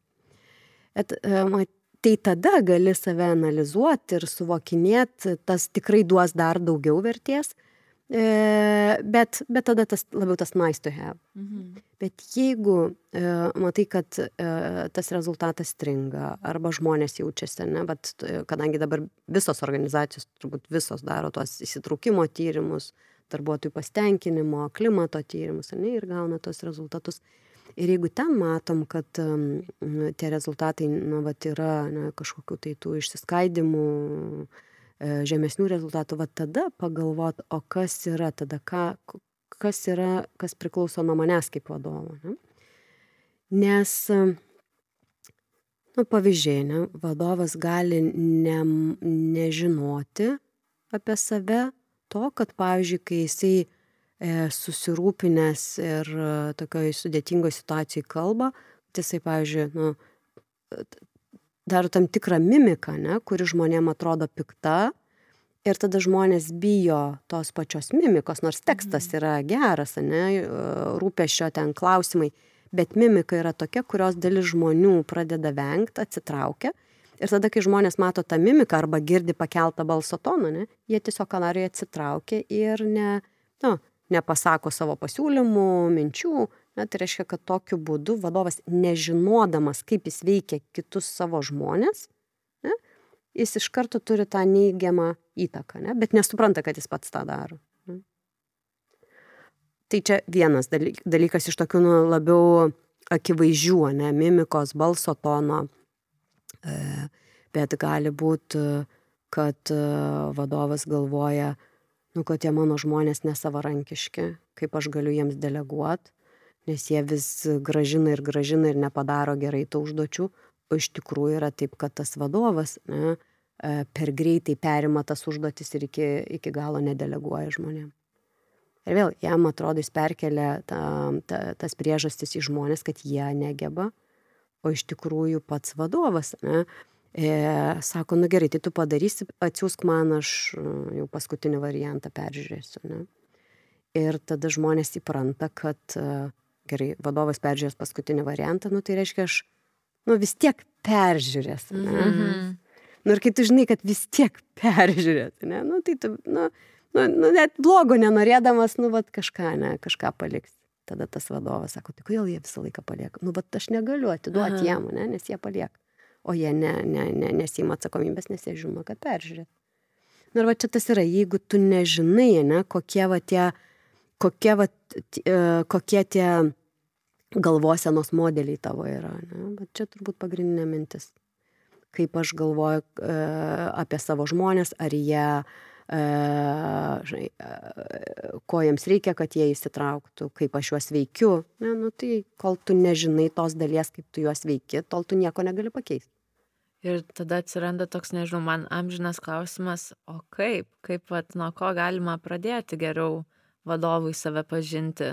Et, e, tai tada gali save analizuoti ir suvokinėti, tas tikrai duos dar daugiau vertės, e, bet, bet tada tas labiau tas nice to have. Mhm. Bet jeigu e, matai, kad tas rezultatas stringa arba žmonės jaučiasi, ne, bet kadangi dabar visos organizacijos, turbūt visos daro tuos įsitraukimo tyrimus, darbuotojų pastenkinimo, klimato tyrimus ne, ir gauna tos rezultatus, ir jeigu ten matom kad tie rezultatai nu vat yra na kažkokių tai tų išsiskaidymų e, žemesnių rezultatų va tada pagalvot o kas yra tada ką kas yra kas priklauso nuo manęs kaip vadovo ne? Nes nu pavyzdžiai ne vadovas gali ne nežinoti apie save to kad pavyzdžiui kai jisai susirūpinęs ir e, tokioj sudėtingoj situacijoj kalba, tai jisai, pavyzdžiui, nu, daro tam tikrą mimiką, ne, kuri žmonėm atrodo pikta. Ir tada žmonės bijo tos pačios mimikos, nors tekstas mhm. yra geras, ne, e, rūpešio ten klausimai, bet mimika yra tokia, kurios dalis žmonių pradeda vengti, atsitraukia. Ir tada, kai žmonės mato tą mimiką arba girdi pakeltą balso toną, ne, jie tiesiog kanarijoje atsitraukia ir ne, nu, nepasako savo pasiūlymų, minčių. Na, tai reiškia, kad tokiu būdu vadovas, nežinodamas, kaip jis veikia kitus savo žmonės, ne, jis iš karto turi tą neigiamą įtaką, ne, bet nesupranta, kad jis pats tą daro. Ne. Tai čia vienas dalykas iš tokių nu, labiau akivaizdžių, ne, mimikos, balso tono, e, bet gali būti, kad e, vadovas galvoja, nu, kad tie mano žmonės nesavarankiški, kaip aš galiu jiems deleguoti, nes jie vis gražina ir gražina ir nepadaro gerai tų užduočių, o iš tikrųjų yra taip, kad tas vadovas ne, e, per greitai perima tas užduotis ir iki, iki galo nedeleguoja žmonėm. Ir vėl, jam atrodo, jis perkelia ta, ta, tas priežastis į žmonės, kad jie negeba, o iš tikrųjų pats vadovas ne, E, sako, nu gerai, tai tu padarysi, atsiųsk man, aš jau paskutinį variantą peržiūrėsiu. Ne? Ir tada žmonės įpranta, kad gerai, vadovas peržiūrės paskutinį variantą, nu tai reiškia, aš nu vis tiek peržiūrės. Ne? Mhm. Nu ir kai tu žinai, kad vis tiek peržiūrės, ne, nu tai tu, nu, nu, nu net blogo nenorėdamas, nu, vat kažką, ne, kažką paliks. Tada tas vadovas sako, tai kodėl jie visą laiką palieka? Nu, bet aš negaliu atiduoti jiem, ne, nes jie palieka. O jie ne, ne, ne, nesima atsakomybės, nes jie žino, kad peržiūrės. Na ir va čia tas yra, jeigu tu nežinai, ne, kokie va tie, kokie, va, t- e, kokie tie galvosenos modeliai tavo yra, ne, bet čia turbūt pagrindinė mintis. Kaip aš galvoju e, apie savo žmonės, ar jie, e, ko jiems reikia, kad jie įsitrauktų, kaip aš juos veikiu. Ne, nu, tai kol tu nežinai tos dalies, kaip tu juos veiki, tol tu nieko negali pakeisti. Ir tada atsiranda toks, nežinau, man amžinas klausimas, o kaip, kaip, vat, nuo ko galima pradėti geriau vadovui save pažinti.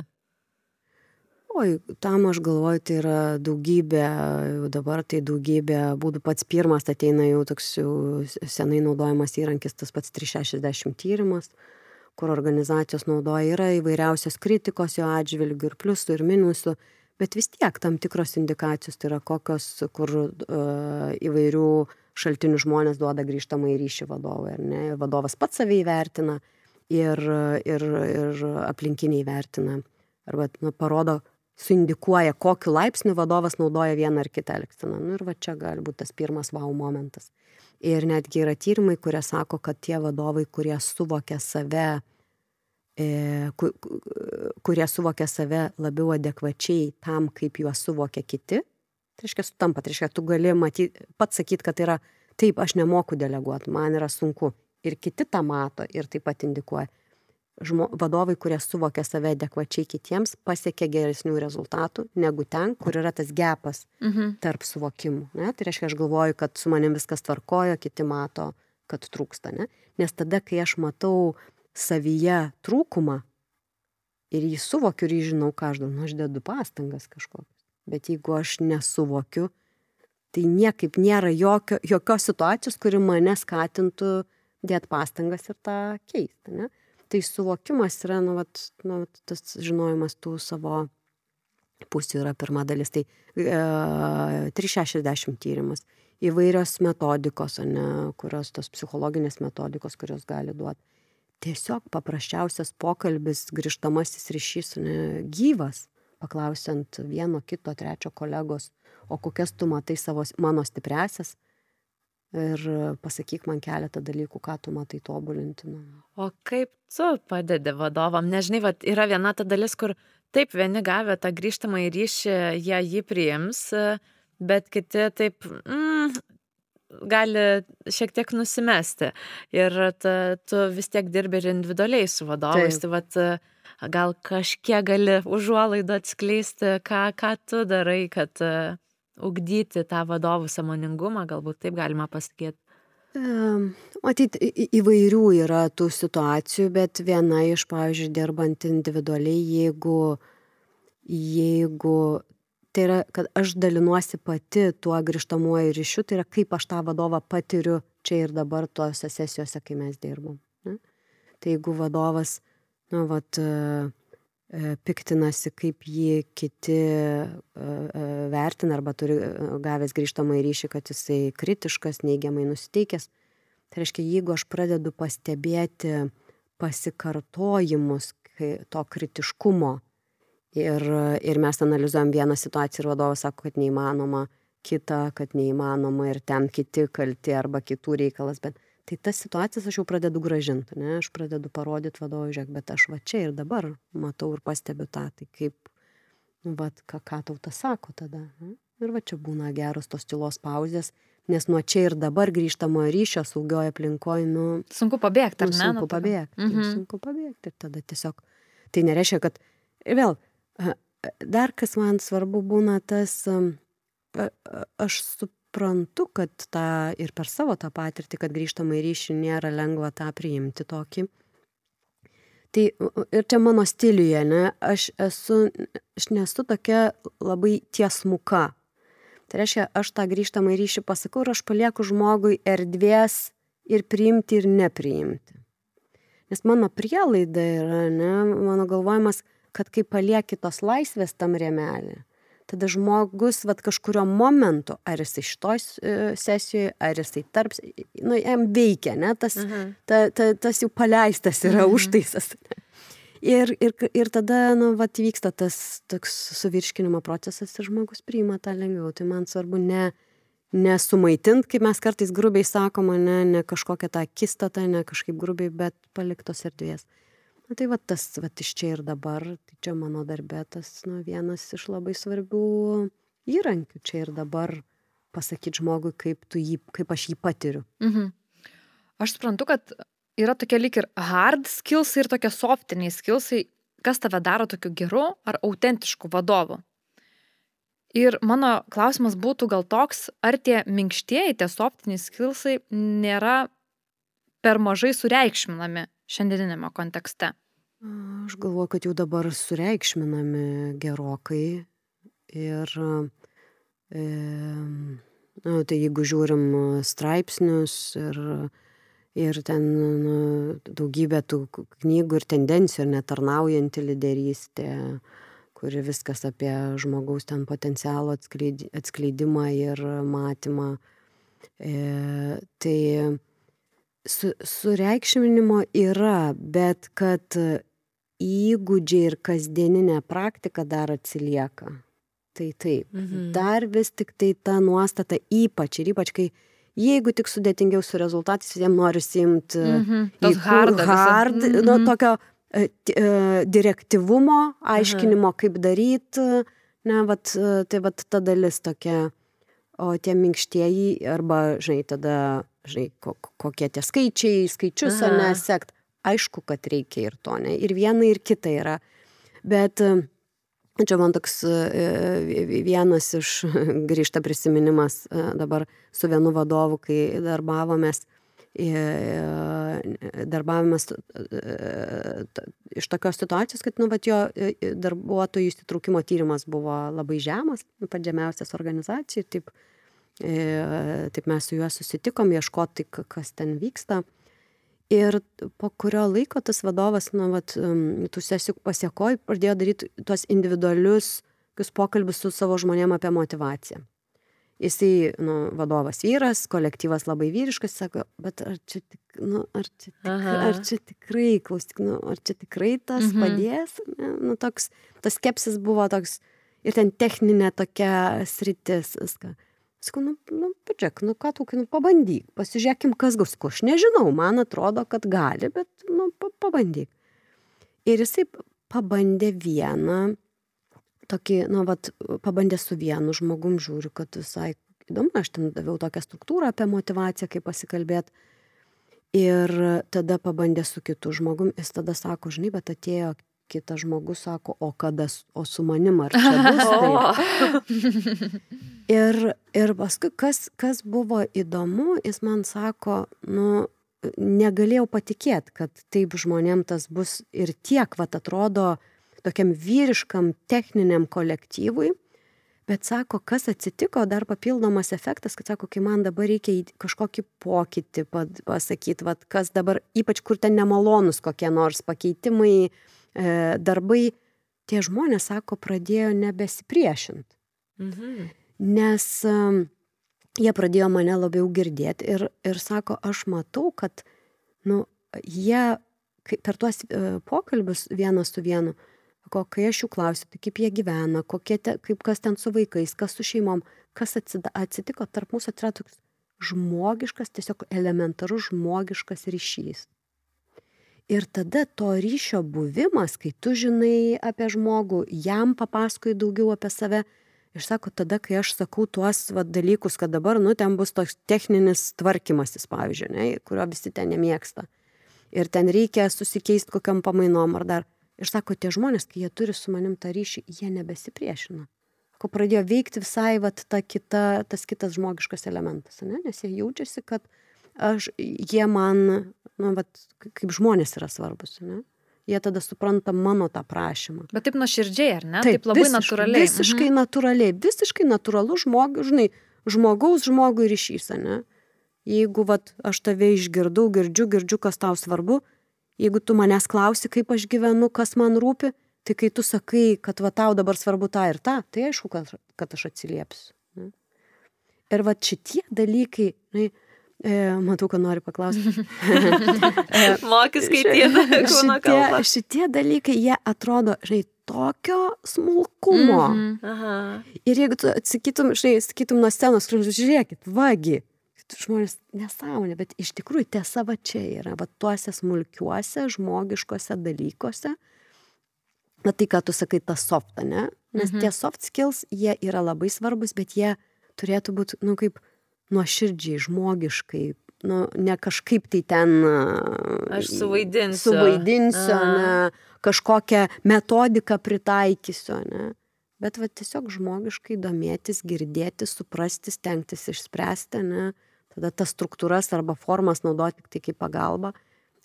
Oi, tam aš galvoju, tai yra daugybė, jau dabar tai daugybė būdų. Pats pirmas ateina jau toks jau senai naudojamas įrankis, tas pats 360 tyrimas, kur organizacijos naudoja, yra įvairiausios kritikos jo atžvilgių ir pliusų ir minusų, bet vis tiek tam tikros indikacijos, tai yra kokios, kur uh, įvairių šaltinių žmonės duoda grįžtamą į ryšį vadovui, ar ne, vadovas pats save įvertina ir, ir, ir aplinkiniai vertina, arba nu, parodo, suindikuoja, kokiu laipsniu vadovas naudoja vieną ar kitą elgseną. Nu, ir va čia gali būti tas pirmas wow momentas. Ir netgi yra tyrimai, kurie sako, kad tie vadovai, kurie suvokia save, e, ku, ku- kurie suvokia save labiau adekvačiai tam, kaip juos suvokia kiti, tai reiškia, sutampa, tai reiškia, tu gali matyti, pats sakyti, kad tai yra, taip, aš nemoku deleguoti, man yra sunku. Ir kiti tą mato ir taip pat indikuoja žmo, vadovai, kurie suvokia save adekvačiai kitiems, pasiekia geresnių rezultatų negu ten, kur yra tas gepas Mhm. tarp suvokimų. Ne? Tai reiškia, aš galvoju, kad su manim viskas tvarkoja, kiti mato, kad trūksta. Ne? Nes tada, kai aš matau savyje trūkumą ir jį suvokiu ir jį žinau, ką aš darau, nu, aš dedu pastangas kažkokias. Bet jeigu aš nesuvokiu, tai niekaip nėra jokio, jokios situacijos, kuri mane skatintų dėti pastangas ir tą keisti. Ne? Tai suvokimas yra, nu, vat, nu, vat tas žinojimas tų savo pusių yra pirma dalis. Tai e, 360 tyrimas, įvairios metodikos, o ne, kurios tos psichologinės metodikos, kurios gali duoti. Tiesiog paprasčiausias pokalbis, grįžtamasis ryšys, ne, gyvas, paklausiant vieno, kito, trečio kolegos, o kokias tu matai savo, mano stipresias ir pasakyk man keletą dalykų, ką tu matai tobulinti. Nu. O kaip tu padedi vadovam? Nežinai, vat, yra viena ta dalis, kur taip vieni gavę tą grįžtamą į ryšį, jie jį priims, bet kiti taip mm, gali šiek tiek nusimesti. Ir ta, tu vis tiek dirbi ir individualiai su vadovais. Tai vat, gal kažkiek gali užuolaidų atskleisti, ką, ką tu darai, kad ugdyti tą vadovų samoningumą, galbūt taip galima pasakyti. Matyt, įvairių yra tų situacijų, bet viena iš, pavyzdžiui, dirbant individualiai, jeigu, jeigu tai yra, kad aš dalinuosi pati tuo grįžtamuoju ryšiu, tai yra kaip aš tą vadovą patiriu čia ir dabar tuose sesijose, kai mes dirbam. Ne? Tai jeigu vadovas, nu, vat, e, piktinasi, kaip jį kiti e, e, vertina arba turi e, gavęs grįžtamą į ryšį, kad jisai kritiškas, neigiamai nusiteikęs. Tai reiškia, jeigu aš pradedu pastebėti pasikartojimus to kritiškumo ir, ir mes analizuojam vieną situaciją ir vadovas sako, kad neįmanoma, kitą, kad neįmanoma ir ten kiti kalti arba kitų reikalas, bet tai tas situacijas aš jau pradedu gražinti, ne, aš pradedu parodyti vadovui, žiūrėk, bet aš va čia ir dabar matau ir pastebiu tą, tai kaip, nu, va, ką, ką tau tas sako tada. Ir va čia būna geros tos tylos pauzės, nes nuo čia ir dabar grįžtamojo ryšio saugioje aplinkoje, nu, Sunku pabėgti, ar nu, ne? sunku tokio? pabėgti. Mhm. Sunku pabėgti. Ir tada tiesiog, tai nereiškia, kad, ir vėl, dar kas man svarbu būna tas, aš suprantu, kad tą ir per savo tą patirtį, kad grįžtamą į ryšį nėra lengva tą priimti tokį. Tai ir čia mano stiliuje, ne, aš esu, aš nesu tokia labai tiesmuka. Tai reiškia, aš tą grįžtamą į ryšį pasakau ir aš palieku žmogui erdvės ir priimti ir nepriimti. Nes mano prielaida yra, ne, mano galvojimas, kad kai palieki tos laisvės tam rėmelį, tada žmogus, vat kažkurio momentu, ar jisai šitoj e, sesijoje, ar jisai tarp, nu, jam veikia, ne, tas, Mhm. ta, ta, tas jau paleistas yra Mhm. užtaisas. Ir, ir, ir tada, nu, vat vyksta tas toks suvirškinimo procesas ir žmogus priima tą lengviau. Tai man svarbu ne, nesumaitint, kaip mes kartais grubiai sakoma, ne, ne kažkokią tą kistatą, ne kažkaip grubiai, bet paliktos erdvės. Na tai va tas, va iš čia ir dabar, tai čia mano darbė tas, nu, vienas iš labai svarbių įrankių čia ir dabar pasakyti žmogui, kaip, jį, kaip aš jį patiriu. Mhm. Aš suprantu, kad yra tokie lyg ir hard skillsai ir tokie softiniai skillsai, kas tave daro tokiu geru ar autentišku vadovu. Ir mano klausimas būtų gal toks, ar tie minkštieji, tie softiniai skillsai nėra per mažai sureikšminami šiandieninėme kontekste. Aš galvoju, kad jau dabar sureikšminami gerokai. Ir, e, na, tai jeigu žiūrim straipsnius ir, ir ten nu, daugybę tų knygų ir tendencijų, ir netarnaujanti lyderystė, kuri viskas apie žmogaus ten potencialo atskleid- atskleidimą ir matymą. E, tai su, sureikšminimo yra, bet kad įgūdžiai ir kasdieninė praktika dar atsilieka. Tai taip. Mhm. Dar vis tik tai ta nuostata ypač ir ypač kai jeigu tik sudėtingiau su rezultatais, visiems nori simti Mhm. Tos hard. hard nu, tokio e, ti- e, direktyvumo, aiškinimo, kaip daryti, ne, vat, e, tai vat ta dalis tokia, o tie minkštieji, arba, žinai, tada, žinai, ko, kokie tie skaičiai, skaičius, ar Aha. nesekt, aišku, kad reikia ir to, ne, ir viena, ir kita yra. Bet e, Čia man toks e, vienas iš grįžta prisiminimas e, dabar su vienu vadovu, kai darbavomės, e, darbavomės e, t- iš tokios situacijos, kad nu, vat jo e, e, darbuotojų įsitraukimo tyrimas buvo labai žemas, pats žemiausias organizacijai, taip, e, taip mes su juo susitikom, ieškoti, k- kas ten vyksta. Ir po kurio laiko tas vadovas, nu, vat, tų sesijų pasiekoj, pradėjo daryti tuos individualius pokalbius su savo žmonėm apie motivaciją. Jisai, nu, vadovas vyras, kolektyvas labai vyriškas, sako, bet ar čia, tik, nu, ar čia, tik, ar čia tikrai, klausyk, nu, ar čia tikrai tas Mhm. padės? Ne, nu, toks, tas skepsis buvo toks, ir ten techninė tokia sritis, viską. Sakau, nu, nu, pažiūrėk, nu ką tu, nu, pabandyk, pasižiūrėkim, kas gus, ko aš nežinau, man atrodo, kad gali, bet, nu, pa, pabandyk. Ir jisai pabandė vieną, tokį, nu, vat, pabandė su vienu žmogum, žiūriu, kad visai įdomu, aš ten daviau tokią struktūrą apie motivaciją, kaip pasikalbėti. Ir tada pabandė su kitu žmogum, jis tada sako, žinai, bet atėjo kitas žmogus, sako, o kada, o su manim ar čia bus. Ir, ir paskui, kas, kas buvo įdomu, jis man sako, nu, negalėjau patikėti, kad taip žmonėm tas bus ir tiek, va, atrodo, tokiam vyriškam techniniam kolektyvui. Bet sako, kas atsitiko, dar papildomas efektas, kad sako, kai man dabar reikia kažkokį pokytį pad- pasakyt, vat, kas dabar, ypač kur ten nemalonus kokie nors pakeitimai, e, darbai, tie žmonės, sako, pradėjo nebesipriešinti Mhm. nes jie pradėjo mane labiau girdėti ir, ir sako, aš matau, kad nu, jie per tuos uh, pokalbius vienas su vienu, ko, kai aš jų klausiu, tai kaip jie gyvena, kokie te, kaip kas ten su vaikais, kas su šeimom, kas atsitiko, tarp mūsų atsirado toks žmogiškas, tiesiog elementarus žmogiškas ryšys. Ir tada to ryšio buvimas, kai tu žinai apie žmogų, jam papasakoji daugiau apie save, Ir sako, tada, kai aš sakau tuos va, dalykus, kad dabar, nu, ten bus toks techninis tvarkymasis, pavyzdžiui, ne, kurio visi ten nemėgsta. Ir ten reikia susikeisti kokiam pamainom ar dar. Ir sako, tie žmonės, kai jie turi su manim tą ryšį, jie nebesipriešina. Ko pradėjo veikti visai vat, ta kita, tas kitas žmogiškas elementas, ne? nes jie jaučiasi, kad aš, jie man, nu, vat, kaip žmonės yra svarbus. Ne? Jie tada supranta mano tą prašymą. Bet taip nuoširdžiai, ar ne? Taip, taip labai visiškai, natūraliai. Visiškai natūraliai, visiškai natūralu žmogui, žinai, žmogaus žmogui ryšys, ne? Jeigu vat, aš tave išgirdau, girdžiu, girdžiu, kas tau svarbu, jeigu tu manęs klausi, kaip aš gyvenu, kas man rūpi, Tai kai tu sakai, kad va tau dabar svarbu tą ir tą, tai aišku, kad, kad aš atsiliepsiu. Ne? Ir va šitie dalykai, e, matau, kad nori paklausti. Mokys skaityti kūno kalbą. šitie, šitie dalykai, jie atrodo, žinai, tokio smulkumo. Mm -hmm. Aha. Ir jeigu tu atsakytum, žinai, sakytum nuo scenos, žiūrėkit, vagi, žmonės nesąmonė, bet iš tikrųjų tiesa va čia yra, va tuose smulkiuose žmogiškose dalykuose, na tai, ką tu sakai, tas soft, ne? Nes mhm. tie soft skills, jie yra labai svarbus, bet jie turėtų būti, nu, kaip nuoširdžiai, žmogiškai, nu, ne kažkaip tai ten. Aš suvaidinsiu. Suvaidinsiu, A. ne, kažkokią metodiką pritaikysiu, ne. Bet va tiesiog žmogiškai domėtis, girdėti, suprasti, stengtis išspręsti, ne. Tada tas struktūras arba formas naudoti tik tai kaip pagalba.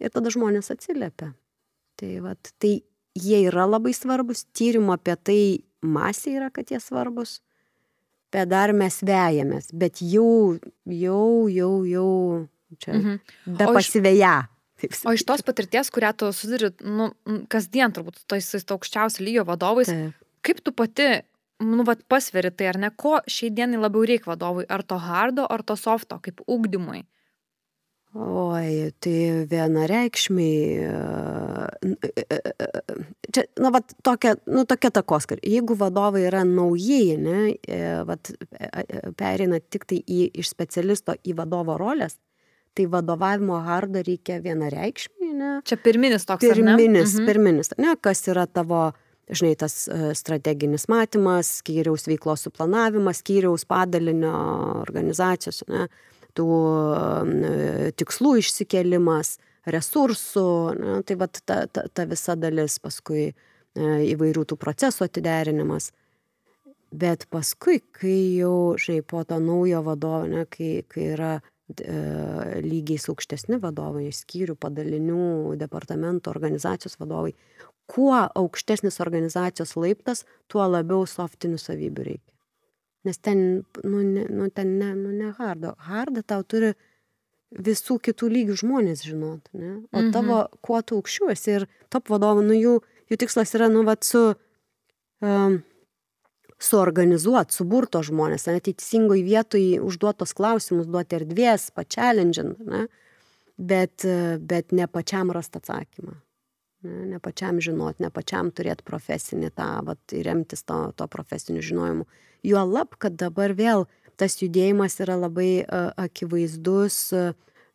Ir tada žmonės atsiliepia. Tai, va, tai jie yra labai svarbus, tyrimų apie tai masė yra, kad jie svarbus, bet dar mes vejamės, bet jau, jau, jau, jau, čia, mhm. be pasivėja. O iš tos patirties, kurią tu susiduri, nu, kasdien turbūt tais aukščiausio lygio vadovais, Taip. kaip tu pati, nu, vat pasveri tai, ar ne, ko šiai dienai labiau reikia vadovui, ar to hardo, ar to softo, kaip ugdymui? Oi, tai vienareikšmiai. Čia, na, va, tokia, nu, tokia takoskar. Jeigu vadovai yra naujieji, ne, vat, perina tik tai į, iš specialisto į vadovo rolės, tai vadovavimo hardo reikia vienareikšmiai, ne. Čia pirminis toks. Pirminis, mhm. pirminis, ne, kas yra tavo, žinai, tas strateginis matymas, skyriaus veiklos suplanavimas, skyriaus padalinio organizacijos, ne tų tikslų išsikėlimas, resursų, ne, tai va ta, ta, ta visa dalis paskui e, įvairių tų procesų atiderinimas. Bet paskui, kai jau, žinai, po to naujo vadovo, ne, kai, kai yra e, lygiai aukštesni vadovai, skyrių, padalinių, departamento, organizacijos vadovai, kuo aukštesnis organizacijos laiptas, tuo labiau softinių savybių reikia. Nes ten, nu, ne, nu, ten ne, nu, ne hardo. Hardą tau turi visų kitų lygių žmonės žinot, ne? O mhm. tavo, kuo tu aukščiuosi ir top vadovų, nu, jų, jų tikslas yra, nu, vat, su, um, suorganizuoti, suburto žmonės, ne, teisingoj vietoj užduotos klausimus, duoti erdvės, pačialendžiant, ne? Bet, bet ne pačiam rast atsakymą. Ne, ne pačiam žinot, ne pačiam turėti profesinį tą, vat, remtis to, to profesiniu žinojimu juolab kad dabar vėl tas judėjimas yra labai akivaizdus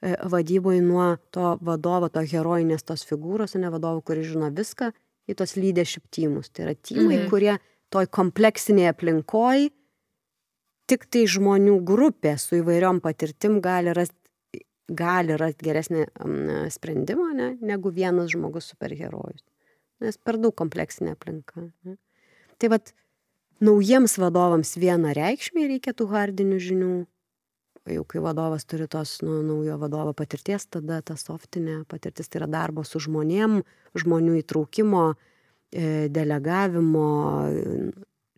vadyboj nuo to vadovo, to herojinės tos figūros, o ne vadovo, kuris žino viską, į tos leadership tymus. Tai yra tymai, mhm. kurie toj kompleksinėje aplinkoje tik tai žmonių grupė su įvairiom patirtim gali rasti gali rasti geresnį sprendimą ne, negu vienas žmogus superherojus. Nes per daug kompleksinė aplinka. Ne. Tai vad naujiems vadovams vienareikšmiai reikia tų hardinių žinių. Jau kai vadovas turi tos nu, naujo vadovo patirties, tada ta softinė patirtis tai yra darbo su žmonėm, žmonių įtraukimo, e, delegavimo,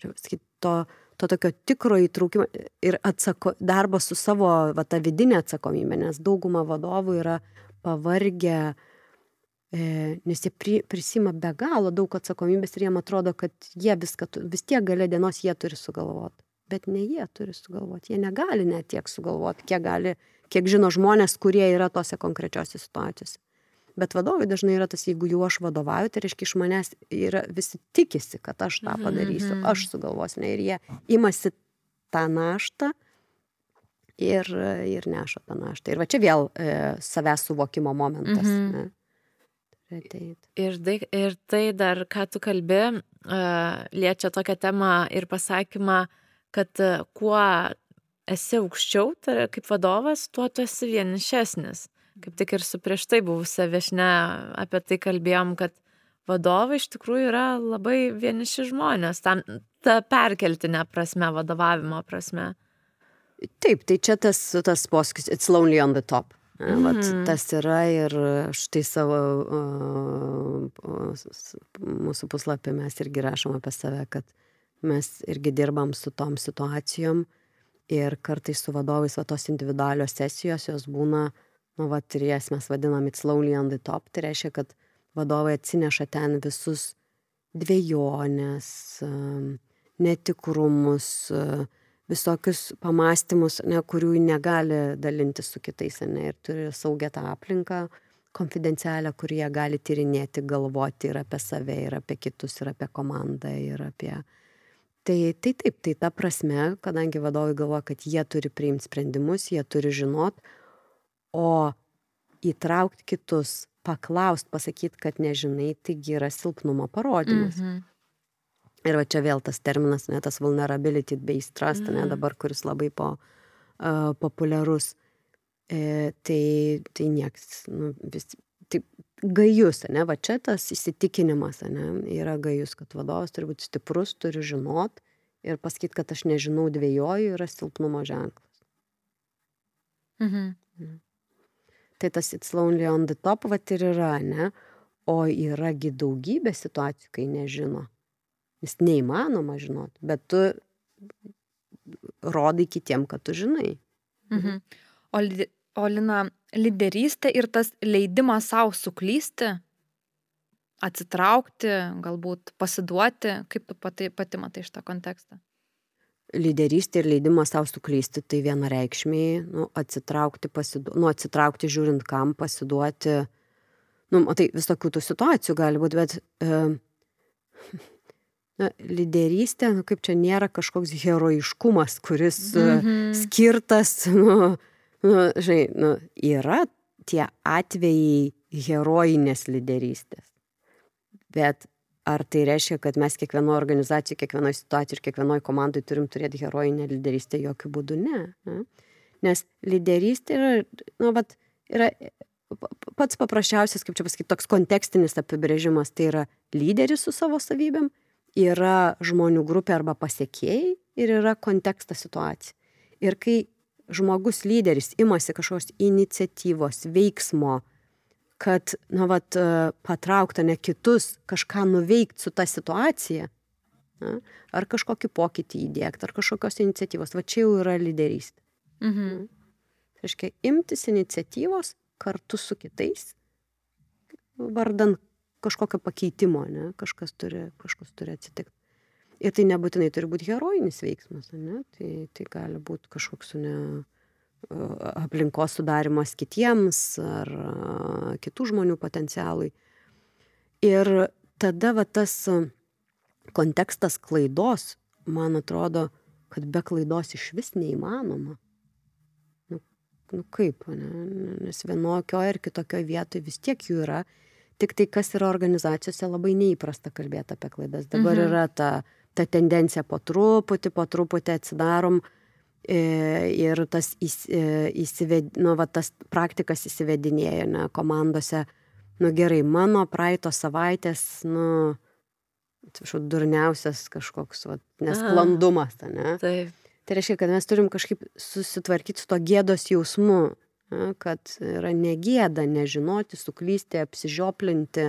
sakyt, to, to tokio tikro įtraukimo ir atsako, darbo su savo va, ta vidinė atsakomybė, nes dauguma vadovų yra pavargę, E, nes jie pri, prisima be galo daug atsakomybės ir jiem atrodo, kad jie viską, vis tiek gale dienos jie turi sugalvoti. Bet ne jie turi sugalvoti, jie negali net tiek sugalvoti, kiek, gali, kiek žino žmonės, kurie yra tose konkrečiose situacijose. Bet vadovai dažnai yra tas, jeigu jau aš vadovauju, tai reiškia iš manęs yra visi tikisi, kad aš tą mhm, padarysiu, mhm. aš sugalvosiu, ne, ir jie imasi tą naštą ir, ir neša tą naštą. Ir va čia vėl e, savęs suvokimo momentas. Mhm. Ne? ateit. Ir, tai, ir tai dar, ką tu kalbi, uh, liečia tokią temą ir pasakymą, kad uh, kuo esi aukščiau, tai kaip vadovas, tuo tu esi vienišesnis. Kaip tik ir su prieš tai buvusią viešnę apie tai kalbėjom, kad vadovai iš tikrųjų yra labai vieniši žmonės, tam, ta perkeltinė prasme, vadovavimo prasme. Taip, tai čia tas, tas posakis, it's lonely on the top. Mhm. Vat tas yra ir štai savo mūsų puslapį mes irgi rašom apie save, kad mes irgi dirbam su tom situacijom ir kartais su vadovais va tos individualios sesijos jos būna, nu va, ir jas mes vadinam it's slowly on the top, tai reiškia, kad vadovai atsineša ten visus dviejonės, netikrumus, visokius pamastymus, ne, kurių negali dalinti su kitais, ne, ir turi saugią tą aplinką, konfidencialią, kur jie gali tyrinėti, galvoti ir apie save, ir apie kitus, ir apie komandą, ir apie... Tai, tai taip, tai ta prasme, kadangi vadovai galvoja, kad jie turi priimti sprendimus, jie turi žinot, o įtraukti kitus, paklausti, pasakyti, kad nežinai, taigi yra silpnumo parodymas. Mm -hmm. Ir va čia vėl tas terminas, ne tas vulnerability based trust, mm. ne mhm. dabar, kuris labai po, uh, populiarus. E, tai, tai nieks, nu, vis, tai gajus, ne, va čia tas įsitikinimas, ne, yra gajus, kad vadovas turi būti stiprus, turi žinot ir pasakyti, kad aš nežinau dviejoju, yra silpnumo ženklas. Mhm. Mm. Tai tas it's lonely on the top, va ir yra, ne, o yragi daugybė situacijų, kai nežino. Jis neįmanoma žinot, bet tu rodai kitiem, kad tu žinai. Mhm. O, o Lina, lyderystė ir tas leidimas savo suklysti, atsitraukti, galbūt pasiduoti, kaip tu pati, pati matai šitą kontekstą? Lyderystė ir leidimas savo suklysti, tai vienareikšmiai, nu, atsitraukti, pasidu, nu, atsitraukti žiūrint kam, pasiduoti, nu, tai visokių tų situacijų gali būti, bet e, na, lyderystė, nu, kaip čia nėra kažkoks herojiškumas, kuris mm -hmm. skirtas, nu, nu, žinai, nu, yra tie atvejai herojinės lyderystės. Bet ar tai reiškia, kad mes kiekvienoje organizacijoje, kiekvienoje situacijoje ir kiekvienoje komandoje turim turėti herojinę lyderystę? Jokių būdų ne. ne? Nes lyderystė yra, nu, vat, yra pats paprasčiausias, kaip čia pasakyti, toks kontekstinis apibrėžimas, tai yra lyderis su savo savybėm yra žmonių grupė arba pasiekėjai ir yra kontekstas situacija. Ir kai žmogus lyderis imasi kažkokios iniciatyvos, veiksmo, kad, na, vat, patraukta ne kitus kažką nuveikti su ta situacija, na, ar kažkokį pokytį įdėkti, ar kažkokios iniciatyvos, va čia jau yra lyderystė. Mhm. Tai reiškia, imtis iniciatyvos kartu su kitais, vardan kažkokio pakeitimo, ne, kažkas turi, kažkas turi atsitikti. Ir tai nebūtinai turi būti herojinis veiksmas, ne, tai, tai gali būti kažkoks ne, aplinkos sudarimas kitiems ar kitų žmonių potencialui. Ir tada va tas kontekstas klaidos, man atrodo, kad be klaidos iš vis neįmanoma. Nu, nu kaip, ne? nes vienokioje ir kitokioje vietoje vis tiek jų yra tiktai kas yra organizacijose labai neįprasta kalbėti apie klaidas. Dabar mhm. yra ta, ta tendencija po truputį, po truputį atsidarom e, ir tas, e, įsived, nu, va, tas praktikas įsivedinėja ne, komandose. Nu gerai, mano praeito savaitės, nu, atsiprašau, durniausias kažkoks va, nesklandumas, ne? Taip. Tai reiškia, kad mes turim kažkaip susitvarkyti su to gėdos jausmu, kad yra negėda nežinoti, suklysti, apsižioplinti.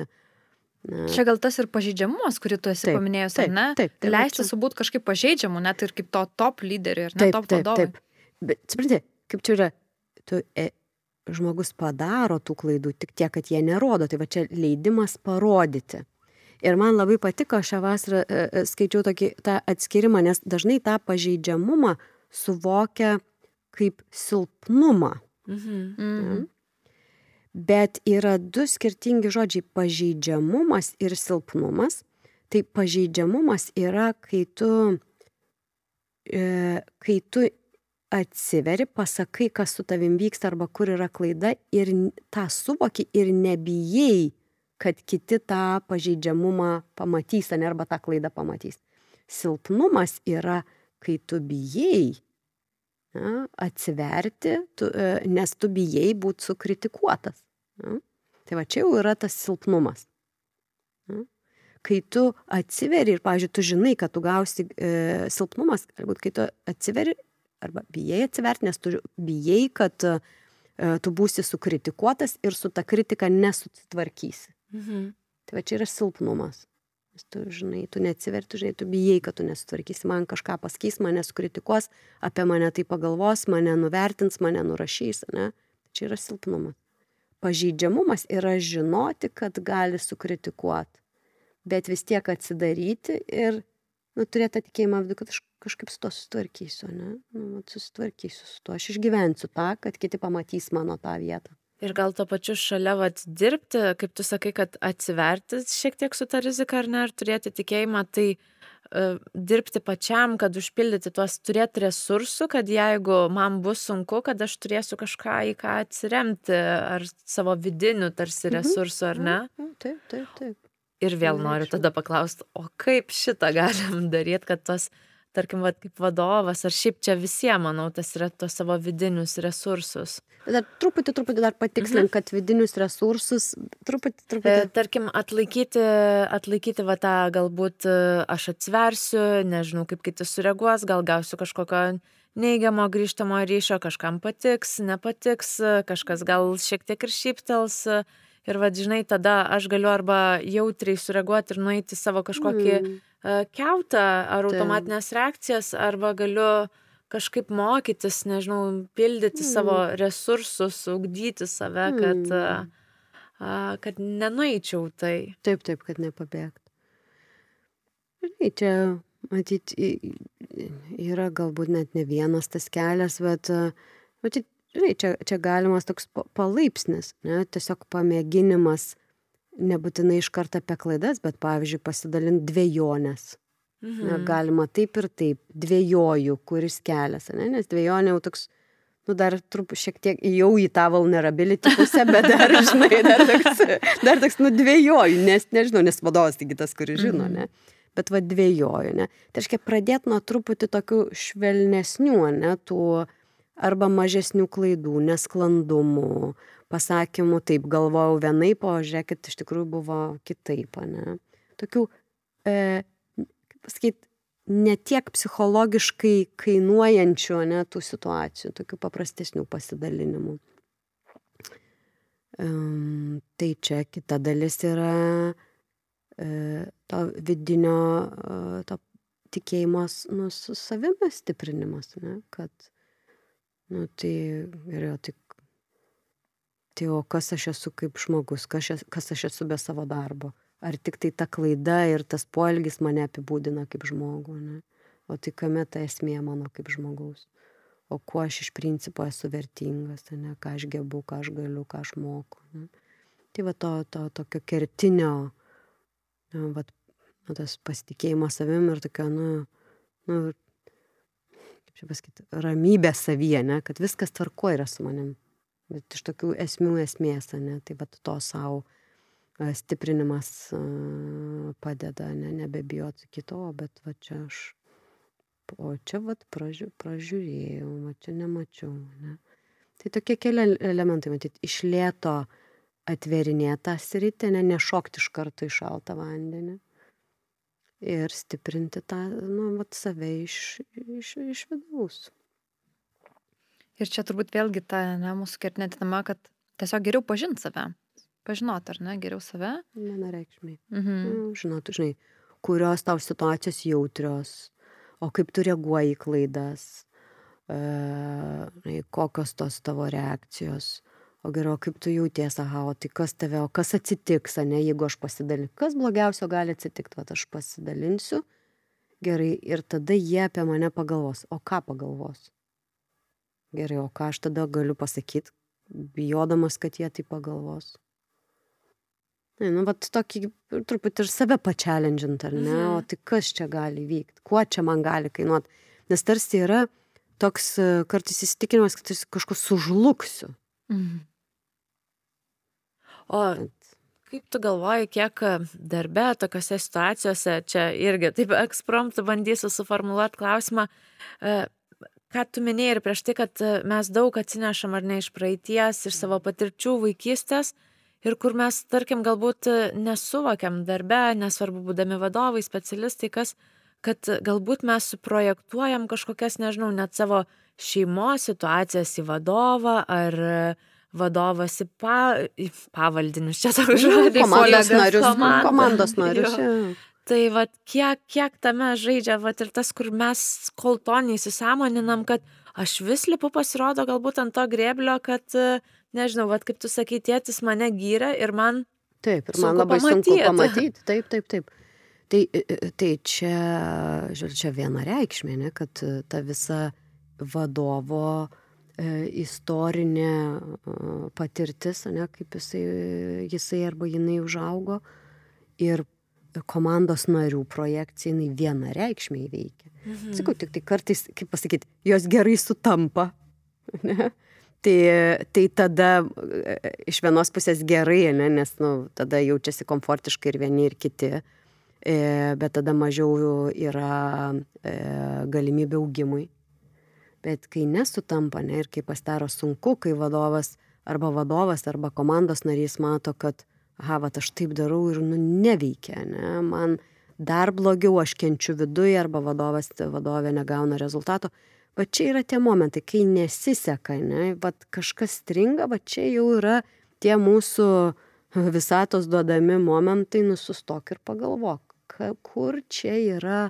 Na. Čia gal tas ir pažeidžiamumas, kurį tu esi taip, paminėjęs, taip, ne? Taip, taip. Leisti subūt kažkaip pažeidžiamu, net ir kaip to top lyderiui, ir ne taip, top vadovui. Taip, taip. Bet, suprantate, kaip čia yra, tu, e, žmogus padaro tų klaidų, tik tiek, kad jie nerodo, tai va čia leidimas parodyti. Ir man labai patiko šią vasarą e, e, skaičiau tokį tą atskirimą, nes dažnai tą pažeidžiamumą suvokia kaip silpnumą. Mhm. Mhm. Bet yra du skirtingi žodžiai - pažeidžiamumas ir silpnumas. Tai pažeidžiamumas yra, kai tu, e, kai tu atsiveri, pasakai, kas su tavim vyksta arba kur yra klaida ir tą suvoki ir nebijai, kad kiti tą pažeidžiamumą pamatys, ne, arba tą klaidą pamatys. Silpnumas yra, kai tu bijai na, atsiverti, tu, e, nes tu bijai būti sukritikuotas. Na. Tai va čia jau yra tas silpnumas. Na. Kai tu atsiveri ir, pavyzdžiui, tu žinai, kad tu gausi e, silpnumas, galbūt kai tu atsiveri arba bijai atsiverti, nes tu bijai, kad e, tu būsi sukritikuotas ir su ta kritika nesutvarkysi. Mhm. Tai va čia yra silpnumas. Tu, žinai, tu neatsiverti, žinai, tu bijai, kad tu nesutvarkysi, man kažką pasakys, mane sukritikuos, apie mane tai pagalvos, mane nuvertins, mane nurašys, ne? Čia yra silpnumas. Pažeidžiamumas yra žinoti, kad gali sukritikuoti, bet vis tiek atsidaryti ir nu, turėti tą tikėjimą, kad aš kažkaip su to susitvarkysiu, ne? Nu, susitvarkysiu su to, aš išgyvensiu tą, kad kiti pamatys mano tą vietą. Ir gal to pačiu šalia vat, dirbti, kaip tu sakai, kad atsiverti šiek tiek su ta rizika ar ne, ar turėti tikėjimą, tai uh, dirbti pačiam, kad užpildyti tuos, turėti resursų, kad jeigu man bus sunku, kad aš turėsiu kažką į ką atsiremti, ar savo vidinių tarsi mhm. resursų, ar ne? Mhm. Taip, taip, taip. Ir vėl noriu tada paklausti, o kaip šitą galim daryti, kad tos, tarkim, vat, kaip vadovas, ar šiaip čia visiems, manau, tas yra tos savo vidinius resursus. Dar truputį, truputį dar patikslink, mhm. kad vidinius resursus, truputį, truputį. E, tarkim, atlaikyti, atlaikyti va tą, galbūt e, aš atsiversiu, nežinau, kaip kiti sureaguos, gal gausiu kažkokio neigiamo grįžtamo ryšio, kažkam patiks, nepatiks, kažkas gal šiek tiek ir šyptels. Ir vat žinai tada aš galiu arba jautriai sureaguot ir nueit į savo kažkokį mm. Uh, kiautą ar automatines reakcijas arba galiu kažkaip mokytis, nežinau, pildyti mm. savo resursus, ugdyti save, kad, uh, uh, kad nenueičiau tai. Taip, taip, kad nepabėgtų. Žinai, čia matyt, yra galbūt net ne vienas tas kelias, bet matyt, žinai, čia, čia galimas toks palaipsnis, ne, tiesiog pamėginimas, nebūtinai iš karto apie klaidas, bet pavyzdžiui pasidalinti dviejonės. Mhm. Ne, galima taip ir taip, dviejoju, kuris kelias, ne, nes dviejonė jau toks, nu dar truputį šiek tiek jau į tą vulnerability pusę, bet dar, žinai, dar toks, dar toks, nu dviejoju, nes nežinau, nes vadovas taigi tas, kuris žino, mhm. ne. Bet va dviejoju, ne. Tai reiškia pradėti nuo truputį tokių švelnesnių, ne, tų, arba mažesnių klaidų, nesklandumų, pasakymų, taip galvojau vienaip, o žiūrėkit, iš tikrųjų buvo kitaip, ne? Tokių, e, kaip pasakyti, ne tiek psichologiškai kainuojančių, ne, tų situacijų, tokių paprastesnių pasidalinimų. Um, tai čia kita dalis yra e, to vidinio, e, to tikėjimas, nu, su savimi stiprinimas, ne, kad Nu, tai yra tik. Tai o kas aš esu kaip žmogus, kas, aš, kas aš esu be savo darbo. Ar tik tai ta klaida ir tas poelgis mane apibūdina kaip žmogų, ne? O tai kame ta esmė mano kaip žmogaus. O kuo aš iš principo esu vertingas, ne? ką aš gebu, ką aš galiu, ką aš moku. Ne? Tai va to, to tokio kertinio, nu, va, nu, tas pasitikėjimas savim ir tokio, nu, nu, čia pasakyti, ramybė savyje, ne, kad viskas tvarko yra su manim. Bet iš tokių esmių esmės, ne, tai bet to savo stiprinimas padeda, ne, nebebijoti kito, bet va čia aš, o čia va pražiū, pražiūrėjau, va čia nemačiau, ne. Tai tokie keli elementai, matyti, iš lėto atverinėtą sritį, ne, nešokti iš karto į šaltą vandenį ir stiprinti tą, nu, vat, save iš, iš, iš vidaus. Ir čia turbūt vėlgi ta, ne, mūsų kertinė tema, kad tiesiog geriau pažinti save. Pažinot, ar ne, geriau save? Vienareikšmiai. Mhm. Nu, žinot, žinai, kurios tau situacijos jautrios, o kaip tu reaguoji į klaidas, e, kokios tos tavo reakcijos o geriau kaip tu jauties aha o tai kas tave o kas atsitiks ane jeigu aš pasidalin kas blogiausio gali atsitikt vat aš pasidalinsiu gerai ir tada jie apie mane pagalvos o ką pagalvos gerai o ką aš tada galiu pasakyt bijodamas kad jie tai pagalvos Ne, nu, vat tokį truputį ir save pačialendžint, ar ne, mhm. o tai kas čia gali vykti, kuo čia man gali kainuoti. Nes tarsi yra toks kartais įsitikinimas, kad aš kažko sužlugsiu. Mhm. O kaip tu galvoji, kiek darbe tokiuose situacijose, čia irgi taip ekspromtų bandysiu suformuoluoti klausimą, e, ką tu minėjai ir prieš tai, kad mes daug atsinešam ar ne iš praeities, iš savo patirčių vaikystės ir kur mes, tarkim, galbūt nesuvokiam darbe, nesvarbu būdami vadovai, specialistai, kas, kad galbūt mes suprojektuojam kažkokias, nežinau, net savo šeimos situacijas į vadovą ar vadovas į, pa, į pavaldinius, čia toks nu, žodis. Komandos narius. Komandos, komandos narius. Tai va, kiek, kiek tame žaidžia, va, ir tas, kur mes kol to neįsisamoninam, kad aš vis lipu pasirodo galbūt ant to grėblio, kad, nežinau, va, kaip tu sakai, tėtis mane gyrė ir man Taip, ir man labai pamatyt. sunku pamatyti. Taip, taip, taip. Tai, tai čia, žiūrėk, čia vienareikšmė, ne, kad ta visa vadovo e, istorinė e, patirtis, ne, kaip jisai, jisai arba jinai užaugo ir komandos narių projekcija, jinai vienareikšmiai veikia. Mhm. Sakau, tik tai kartais, kaip pasakyti, jos gerai sutampa. Ne? Tai, tai tada e, iš vienos pusės gerai, ne, nes nu, tada jaučiasi komfortiškai ir vieni, ir kiti, e, bet tada mažiau yra e, galimybė augimui. Bet kai nesutampa, ne, ir kai pasidaro sunku, kai vadovas arba vadovas arba komandos narys mato, kad, aha, va, aš taip darau ir nu, neveikia, ne, man dar blogiau, aš kenčiu viduje arba vadovas, vadovė negauna rezultato, va čia yra tie momentai, kai nesiseka, ne, va kažkas stringa, va čia jau yra tie mūsų visatos duodami momentai, nusustok ir pagalvok, kur čia yra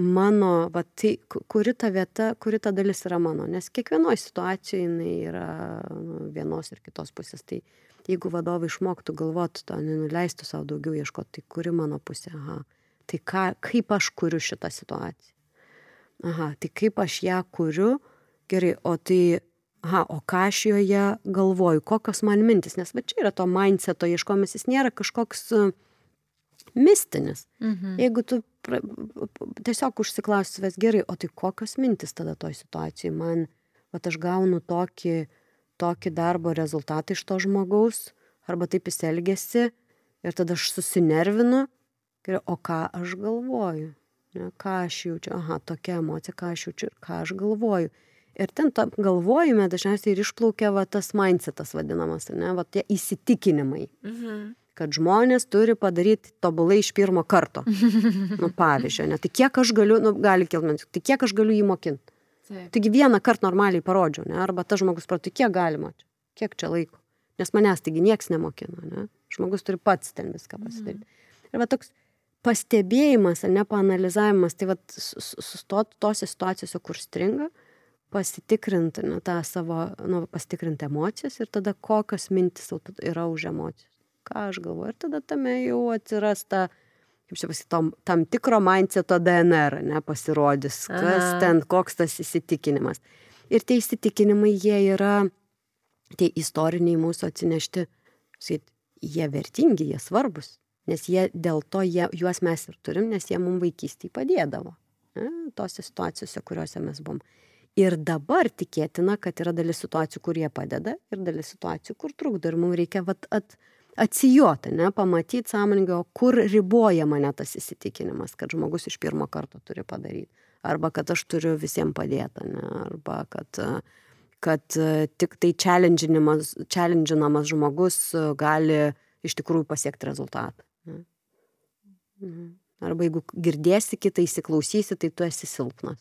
mano, va tai, kuri ta vieta, kuri ta dalis yra mano, nes kiekvienoje situacijoje jinai yra nu, vienos ir kitos pusės. Tai jeigu vadovai išmoktų galvoti to, nenuleistų savo daugiau ieškoti, tai kuri mano pusė, aha, tai ką, kaip aš kuriu šitą situaciją? Aha, tai kaip aš ją kuriu, gerai, o tai, aha, o ką aš joje galvoju, kokios man mintis, nes va čia yra to mindseto ieškomis, jis nėra kažkoks uh, mistinis. Mhm. Jeigu tu pra, tiesiog užsiklausi savęs gerai, o tai kokios mintis tada toj situacijai man, va aš gaunu tokį, tokį darbo rezultatą iš to žmogaus, arba taip jis elgesi, ir tada aš susinervinu, gerai, o ką aš galvoju ne, ką aš jaučiu, aha, tokia emocija, ką aš jaučiu ir ką aš galvoju. Ir ten tam galvojime dažniausiai ir išplaukia va, tas mindsetas vadinamas, ne, va tie įsitikinimai. Mhm. Kad žmonės turi padaryti tobulai iš pirmo karto. nu, pavyzdžiui, ne, tai kiek aš galiu, nu, gali kilti, tai kiek aš galiu jį mokinti. Taigi vieną kartą normaliai parodžiau, ne, arba tas žmogus prato, tai kiek galima, kiek čia laiko. Nes manęs taigi nieks nemokina, ne. Žmogus turi pats ten viską pasidaryti. Mhm. Ir va toks pastebėjimas, ne paanalizavimas, tai vat sustot tose situacijose, kur stringa, pasitikrinti ne, tą savo, nu, pasitikrinti emocijas ir tada kokios mintis yra už emocijas. Ką aš galvoju. Ir tada tame jau atsiras ta, kaip čia pasakyti, tam, tikro mindseto DNR, ne, pasirodys, kas ten, koks tas įsitikinimas. Ir tie įsitikinimai, jie yra, tie istoriniai mūsų atsinešti, jie vertingi, jie svarbus nes jie dėl to jie, juos mes ir turim, nes jie mums vaikystėje padėdavo. Ne, tose situacijose, kuriuose mes buvom. Ir dabar tikėtina, kad yra dalis situacijų, kur jie padeda ir dalis situacijų, kur trukdo. Ir mums reikia vat, at, atsijoti, ne, pamatyti sąmoningai, kur riboja mane tas įsitikinimas, kad žmogus iš pirmo karto turi padaryti. Arba kad aš turiu visiems padėti, ne, arba kad, kad tik tai challenginamas žmogus gali iš tikrųjų pasiekti rezultatą. Mhm. Arba jeigu girdėsi kitą, įsiklausysi, tai tu esi silpnas.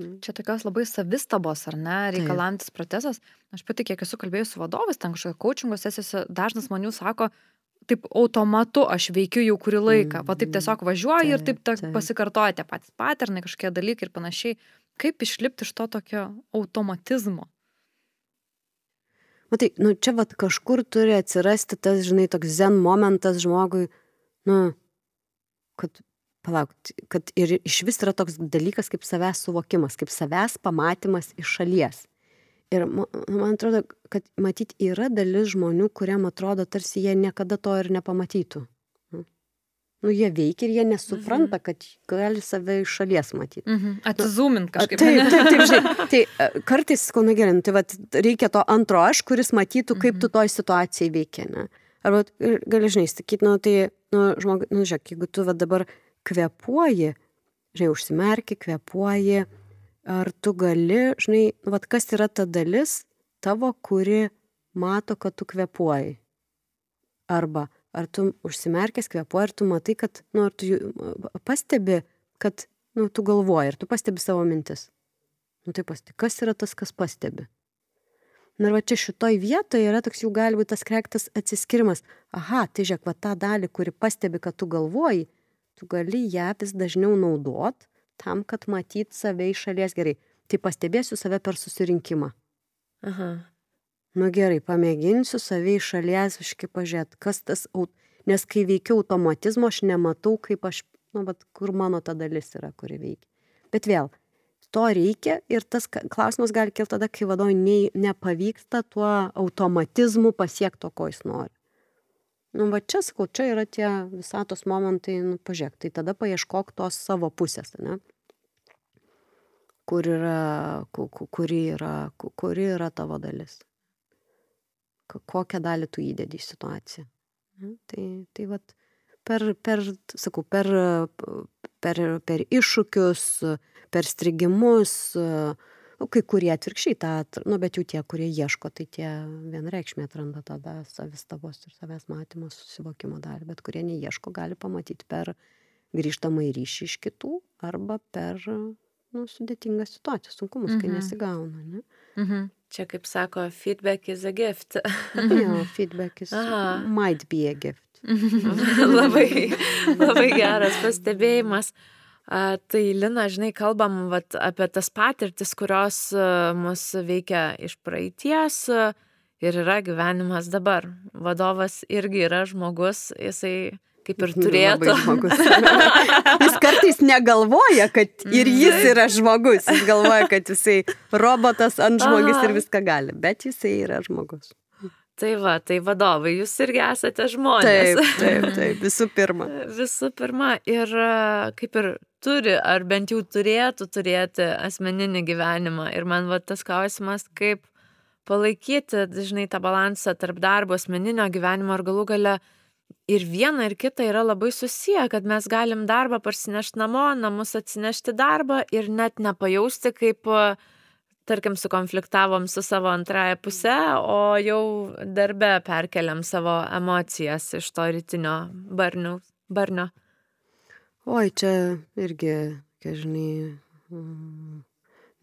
Mhm. Čia tokios labai savistabos, ar ne, reikalantis procesas. Aš pati, kiek esu kalbėjus su vadovais, ten kažkokio coachingo sesijose, dažnas žmonių sako, taip automatu aš veikiu jau kurį laiką. Va taip tiesiog važiuoju taip, ir taip, ta, taip. pasikartoja tie patys paternai, kažkokie dalykai ir panašiai. Kaip išlipti iš to tokio automatizmo? Matai, nu čia vat kažkur turi atsirasti tas, žinai, toks zen momentas žmogui, nu, kad, palauk, kad ir iš vis yra toks dalykas kaip savęs suvokimas, kaip savęs pamatymas iš šalies. Ir man atrodo, kad matyti yra dalis žmonių, kuriam atrodo, tarsi jie niekada to ir nepamatytų. Nu, nu jie veikia ir jie nesupranta, mhm. kad gali save iš šalies matyti. Mhm. Atsizumint kažkaip. Taip, taip, taip, žinai. Tai kartais, kau nugerin, tai vat, reikia to antro aš, kuris matytų, kaip mhm. tu toj situacijai veikia. Ne? Arba gali, žinai, sakyti, nu tai, nu, žmog, nu, žiūrėk, jeigu tu va dabar kvepuoji, žinai, užsimerki, kvepuoji, ar tu gali, žinai, nu, va kas yra ta dalis tavo, kuri mato, kad tu kvepuoji. Arba ar tu užsimerkęs kvepuoji ir tu matai, kad, nu, ar tu pastebi, kad, nu, tu galvoji, ir tu pastebi savo mintis. Nu, tai pastebi, kas yra tas, kas pastebi. Na ir va čia šitoj vietoje yra toks jau gali būti tas krektas atsiskirimas. Aha, tai žiūrėk, va tą dalį, kuri pastebi, kad tu galvoji, tu gali ją vis dažniau naudot tam, kad matyt save iš šalies gerai. Tai pastebėsiu save per susirinkimą. Aha. nu gerai, pamėginsiu savai iš šalies iški pažiūrėti, kas tas, nes kai veikiu automatizmo, aš nematau, kaip aš, nu, bet kur mano ta dalis yra, kuri veikia. Bet vėl, to reikia ir tas klausimas gali kilti tada, kai vadovui ne, nepavyksta tuo automatizmu pasiekti to, ko jis nori. Nu, va čia, sakau, čia yra tie visatos momentai, nu, pažiūrėk, tai tada paieškok tos savo pusės, ne? Kur yra, kuri yra, kuri yra tavo dalis. Kokią dalį tu įdedi į situaciją. Tai, tai vat, per, per, sakau, per, per, per iššūkius, per strigimus, nu, kai kurie atvirkščiai tą, nu, bet jau tie, kurie ieško, tai tie vienreikšmiai atranda tada savistabos ir savęs matymo, susivokimo dalį, bet kurie neieško, gali pamatyti per grįžtamą į ryšį iš kitų arba per nu, sudėtingas situacijas, sunkumus, kai mhm. nesigauna. Ne? Mhm. Čia kaip sako, feedback is a gift. jo, feedback is Aha. might be a gift. labai, labai geras pastebėjimas. A, tai Lina, žinai, kalbam vat, apie tas patirtis, kurios a, mus veikia iš praeities a, ir yra gyvenimas dabar. Vadovas irgi yra žmogus, jisai kaip ir turėtų. jis kartais negalvoja, kad ir jis yra žmogus. Jis galvoja, kad jisai robotas ant žmogus ir viską gali, bet jisai yra žmogus. Tai va, tai vadovai, jūs irgi esate žmonės. Taip, taip, taip, visų pirma. Visų pirma, ir kaip ir turi, ar bent jau turėtų turėti asmeninį gyvenimą. Ir man va tas klausimas, kaip palaikyti, žinai, tą balansą tarp darbo, asmeninio gyvenimo ir galų gale ir viena ir kita yra labai susiję, kad mes galim darbą parsinešti namo, namus atsinešti darbą ir net nepajausti, kaip, tarkim, sukonfliktavom su savo antraja pusė, o jau darbe perkeliam savo emocijas iš to rytinio barnių, barnio. Oi, čia irgi, kai žinai,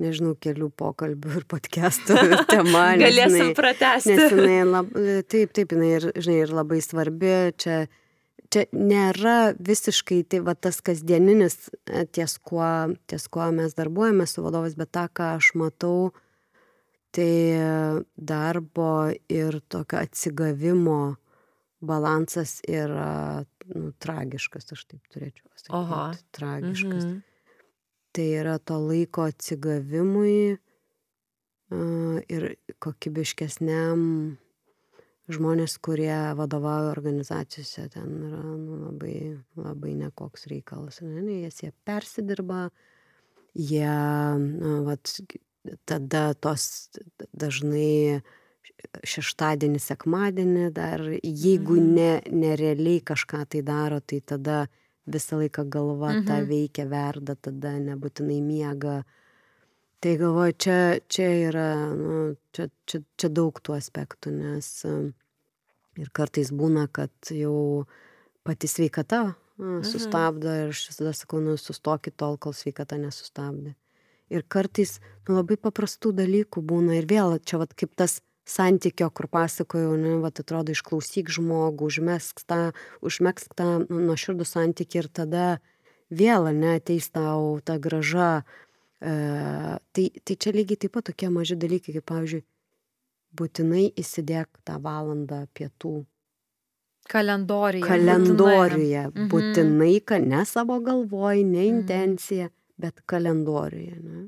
nežinau, kelių pokalbių ir podcastų tema. Galėsim pratesti. Nes jinai lab, taip, taip, jinai ir, žinai, ir labai svarbi. Čia, čia nėra visiškai tai va tas kasdieninis e, ties kuo, ties kuo mes darbuojame su vadovais, bet tą, ką aš matau, tai darbo ir tokio atsigavimo balansas yra nu, tragiškas, aš taip turėčiau pasakyti. Oho. Tragiškas. Mhm tai yra to laiko atsigavimui ir kokybiškesniam žmonės, kurie vadovauja organizacijose, ten yra nu, labai, labai nekoks reikalas. Ne, ne, jas jie persidirba, jie, nu, vat, tada tos dažnai šeštadienį, sekmadienį dar, jeigu mhm. ne, nerealiai kažką tai daro, tai tada visą laiką galva mhm. tą veikia, verda, tada nebūtinai miega. Tai galvoju, čia, čia yra, nu, čia, čia, čia daug tų aspektų, nes ir kartais būna, kad jau pati sveikata mhm. sustabdo ir aš visada sakau, nu, sustokit tol, kol sveikata nesustabdė. Ir kartais nu, labai paprastų dalykų būna ir vėl čia vat kaip tas santykio, kur pasakojau, ne, va, atrodo, išklausyk žmogų, užmesk tą, užmesk tą nu, nuoširdų santykį ir tada vėl, ne, ateis tau ta graža. E, tai, tai čia lygiai taip pat tokie maži dalykai, kaip, pavyzdžiui, būtinai įsidėk tą valandą pietų. Kalendoriuje. Kalendoriuje. Būtinai, mhm. būtinai ne savo galvoj, ne mhm. intencija, bet kalendoriuje. Ne?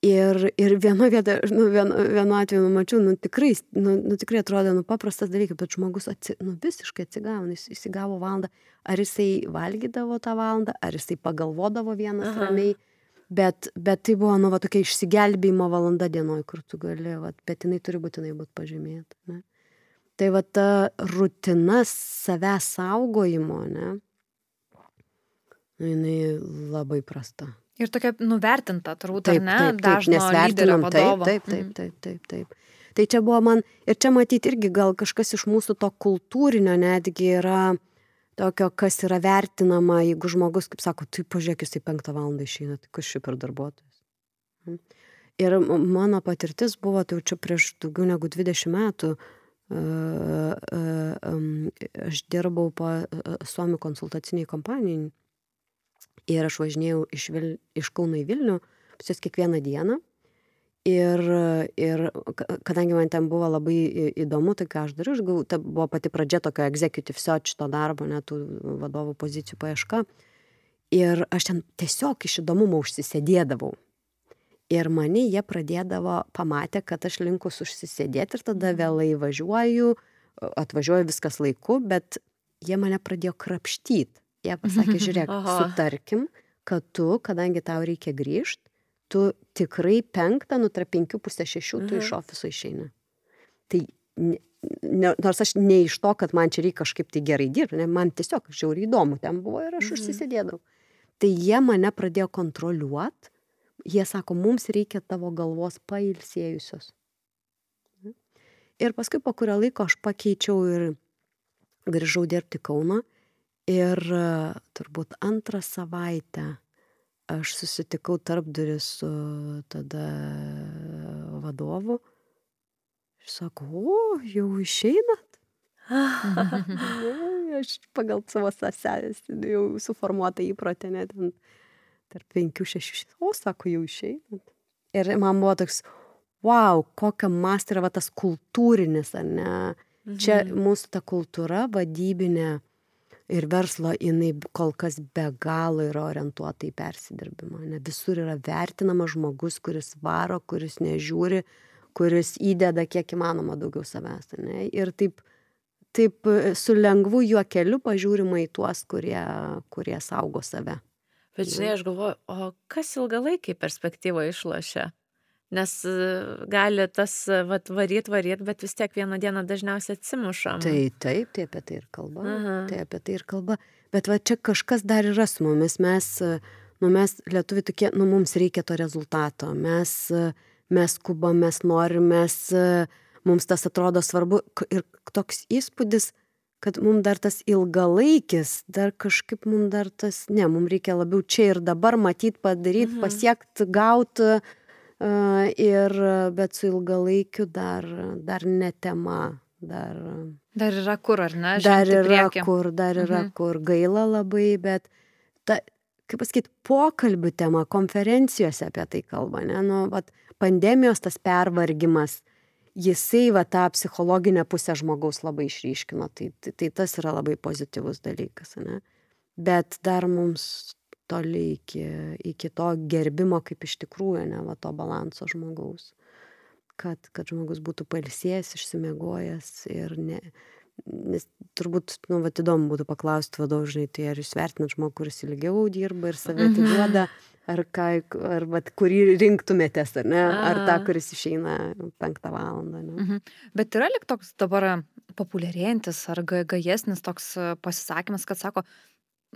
Ir, ir viena vieta, nu, vien, vienu atveju nu, mačiau, nu, tikrai, nu, nu, tikrai atrodo, nu, paprastas dalykas, bet žmogus atsi, nu, visiškai atsigavo, jis įsigavo valandą, ar jisai valgydavo tą valandą, ar jisai pagalvodavo vienas Aha. ramiai, bet, bet tai buvo, nu, va, tokia išsigelbėjimo valanda dienoj, kur tu gali, va, bet jinai turi būtinai būti pažymėta. Ne? Tai va ta rutina savęs saugojimo, ne, nu, jinai labai prasta. Ir tokia nuvertinta, turbūt, taip, ne? Taip, taip, nes vertinam, taip, taip, taip, mhm. taip, taip, taip. Tai čia buvo man, ir čia matyti irgi gal kažkas iš mūsų to kultūrinio netgi yra tokio, kas yra vertinama, jeigu žmogus, kaip sako, tai pažiūrėk, jisai penktą valandą išeina, tai kas šiaip per darbuotojas. Mhm. Ir mano patirtis buvo, tai jau čia prieš daugiau negu 20 metų, aš dirbau po Suomių konsultaciniai kompanijai Ir aš važinėjau iš, Vil... iš Kauno į Vilnių, pas juos kiekvieną dieną. Ir, ir ka- kadangi man ten buvo labai įdomu, tai ką aš dariau, aš gavau, ta buvo pati pradžia tokio executive search to darbo, net vadovų pozicijų paieška. Ir aš ten tiesiog iš įdomumo užsisėdėdavau. Ir mane jie pradėdavo, pamatė, kad aš linkus užsisėdėti ir tada vėlai važiuoju, atvažiuoju viskas laiku, bet jie mane pradėjo krapštyti. Jie pasakė, žiūrėk, sutarkim, kad tu, kadangi tau reikia grįžti, tu tikrai penktą, nu tarp penkių pusę šešių, tu Mhm. iš ofiso išeini. Tai ne, nors aš ne iš to, kad man čia reikia kažkaip tai gerai dirbti, ne, man tiesiog žiauriai įdomu ten buvo ir aš Mhm. užsisėdėdavau. Tai jie mane pradėjo kontroliuoti, jie sako, mums reikia tavo galvos pailsėjusios. Ir paskui po kurio laiko aš pakeičiau ir grįžau dirbti Kauno ir e, turbūt antrą savaitę aš susitikau tarpdurį su tada vadovu. Ir sako, o, jau išeinat? Aš pagal savo sesės jau suformuotą įprotį, net ten tarp penkių, šešių, o, sako, jau išeinat. Ir man buvo toks, wow, kokia mąstė yra va, tas kultūrinis, ar ne? Čia mūsų ta kultūra vadybinė ir verslo, jinai kol kas be galo yra orientuota į persidirbimą. Ne? Visur yra vertinamas žmogus, kuris varo, kuris nežiūri, kuris įdeda kiek įmanoma daugiau savęs. Ne? Ir taip, taip e, su lengvu juokeliu pažiūrima į tuos, kurie, kurie saugo save. Bet žinai, aš galvoju, o kas ilgalaikiai perspektyvoje išlošia? Nes e, gali tas, e, vat, varyt, varyt, bet vis tiek vieną dieną dažniausiai atsimušam. Tai taip, tai apie tai ir kalba. Aha. Tai apie tai ir kalba. Bet va čia kažkas dar yra su mumis. Mes, e, nu mes lietuvi tokie, nu mums reikia to rezultato. Mes, mes skubam, mes norim, mes, mums tas atrodo svarbu. Ir toks įspūdis, kad mums dar tas ilgalaikis, dar kažkaip mums dar tas, ne, mums reikia labiau čia ir dabar matyti, padaryti, Mhm. pasiekti, gauti. Ir, bet su ilgalaikiu dar, dar ne tema. Dar, Dar yra kur, ar ne? dar yra kur, dar yra Mhm. kur. Gaila labai, bet ta, kaip pasakyti, pokalbių tema, konferencijose apie tai kalba, ne? Nu, vat, pandemijos tas pervargimas, jisai va tą psichologinę pusę žmogaus labai išryškino. Tai, tai, tai tas yra labai pozityvus dalykas, ne? Bet dar mums toli iki, iki to gerbimo, kaip iš tikrųjų, ne, va to balanso žmogaus. Kad, kad žmogus būtų palsėjęs, išsimiegojęs ir ne. Nes turbūt, nu, va, įdomu būtų paklausti vadovų, žinai, tai ar jūs vertinat žmogų, kuris ilgiau dirba ir save atiduoda, ar, ką, ar vat, kurį rinktumėtės, ar ne, ar tą, kuris išeina penktą valandą. Ne? Mhm. Bet yra lik toks dabar populiarėjantis ar ga- gajesnis toks pasisakymas, kad sako,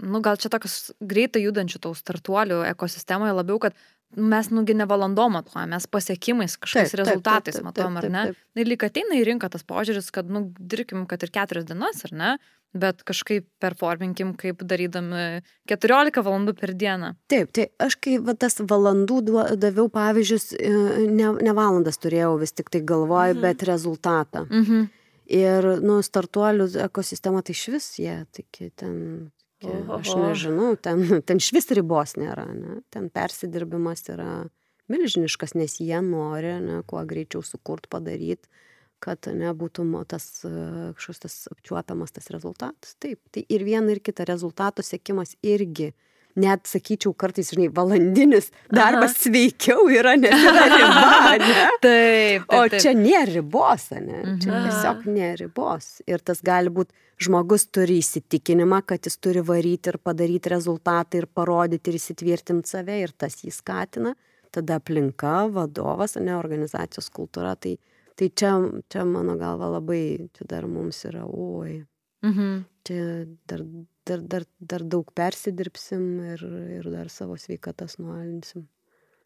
nu gal čia tokius greitai judančių tų startuolių ekosistemoje labiau, kad mes nugi ne valandom matuojam, mes pasiekimais kažkokiais Taip, rezultatais taip, taip, matuojam, ar ne? ir lyg ateina į rinką tas požiūris, kad, nu, dirbkim, kad ir keturias dienas, ar ne? Bet kažkaip performinkim, kaip darydami 14 valandų per dieną. Taip, tai aš kai va, tas valandų daviau pavyzdžius, e, ne, ne valandas turėjau vis tik tai galvoj, Mhm. bet rezultatą. Mhm. Ir, nu, startuolių ekosistema tai iš vis jie, tai ten, tokie, aš nežinau, ten, ten iš vis ribos nėra, ne? ten persidirbimas yra milžiniškas, nes jie nori, ne, kuo greičiau sukurt, padaryti, kad nebūtų tas e, kažkoks tas apčiuopiamas tas rezultatas. Taip, tai ir viena ir kita rezultato siekimas irgi. Net sakyčiau, kartais, žinai, valandinis darbas sveikiau yra, nes yra riba, ne? Taip, O čia nėra ribos, ne? Čia Mhm. tiesiog nėra ribos. Ir tas gali būti, žmogus turi įsitikinimą, kad jis turi varyti ir padaryti rezultatą ir parodyti ir įsitvirtinti save ir tas jį skatina. Tada aplinka, vadovas, ne organizacijos kultūra. Tai, tai čia, čia mano galva labai, čia dar mums yra, oi, Mhm. čia dar, dar, dar, dar daug persidirbsim ir, ir dar savo sveikatas nualinsim.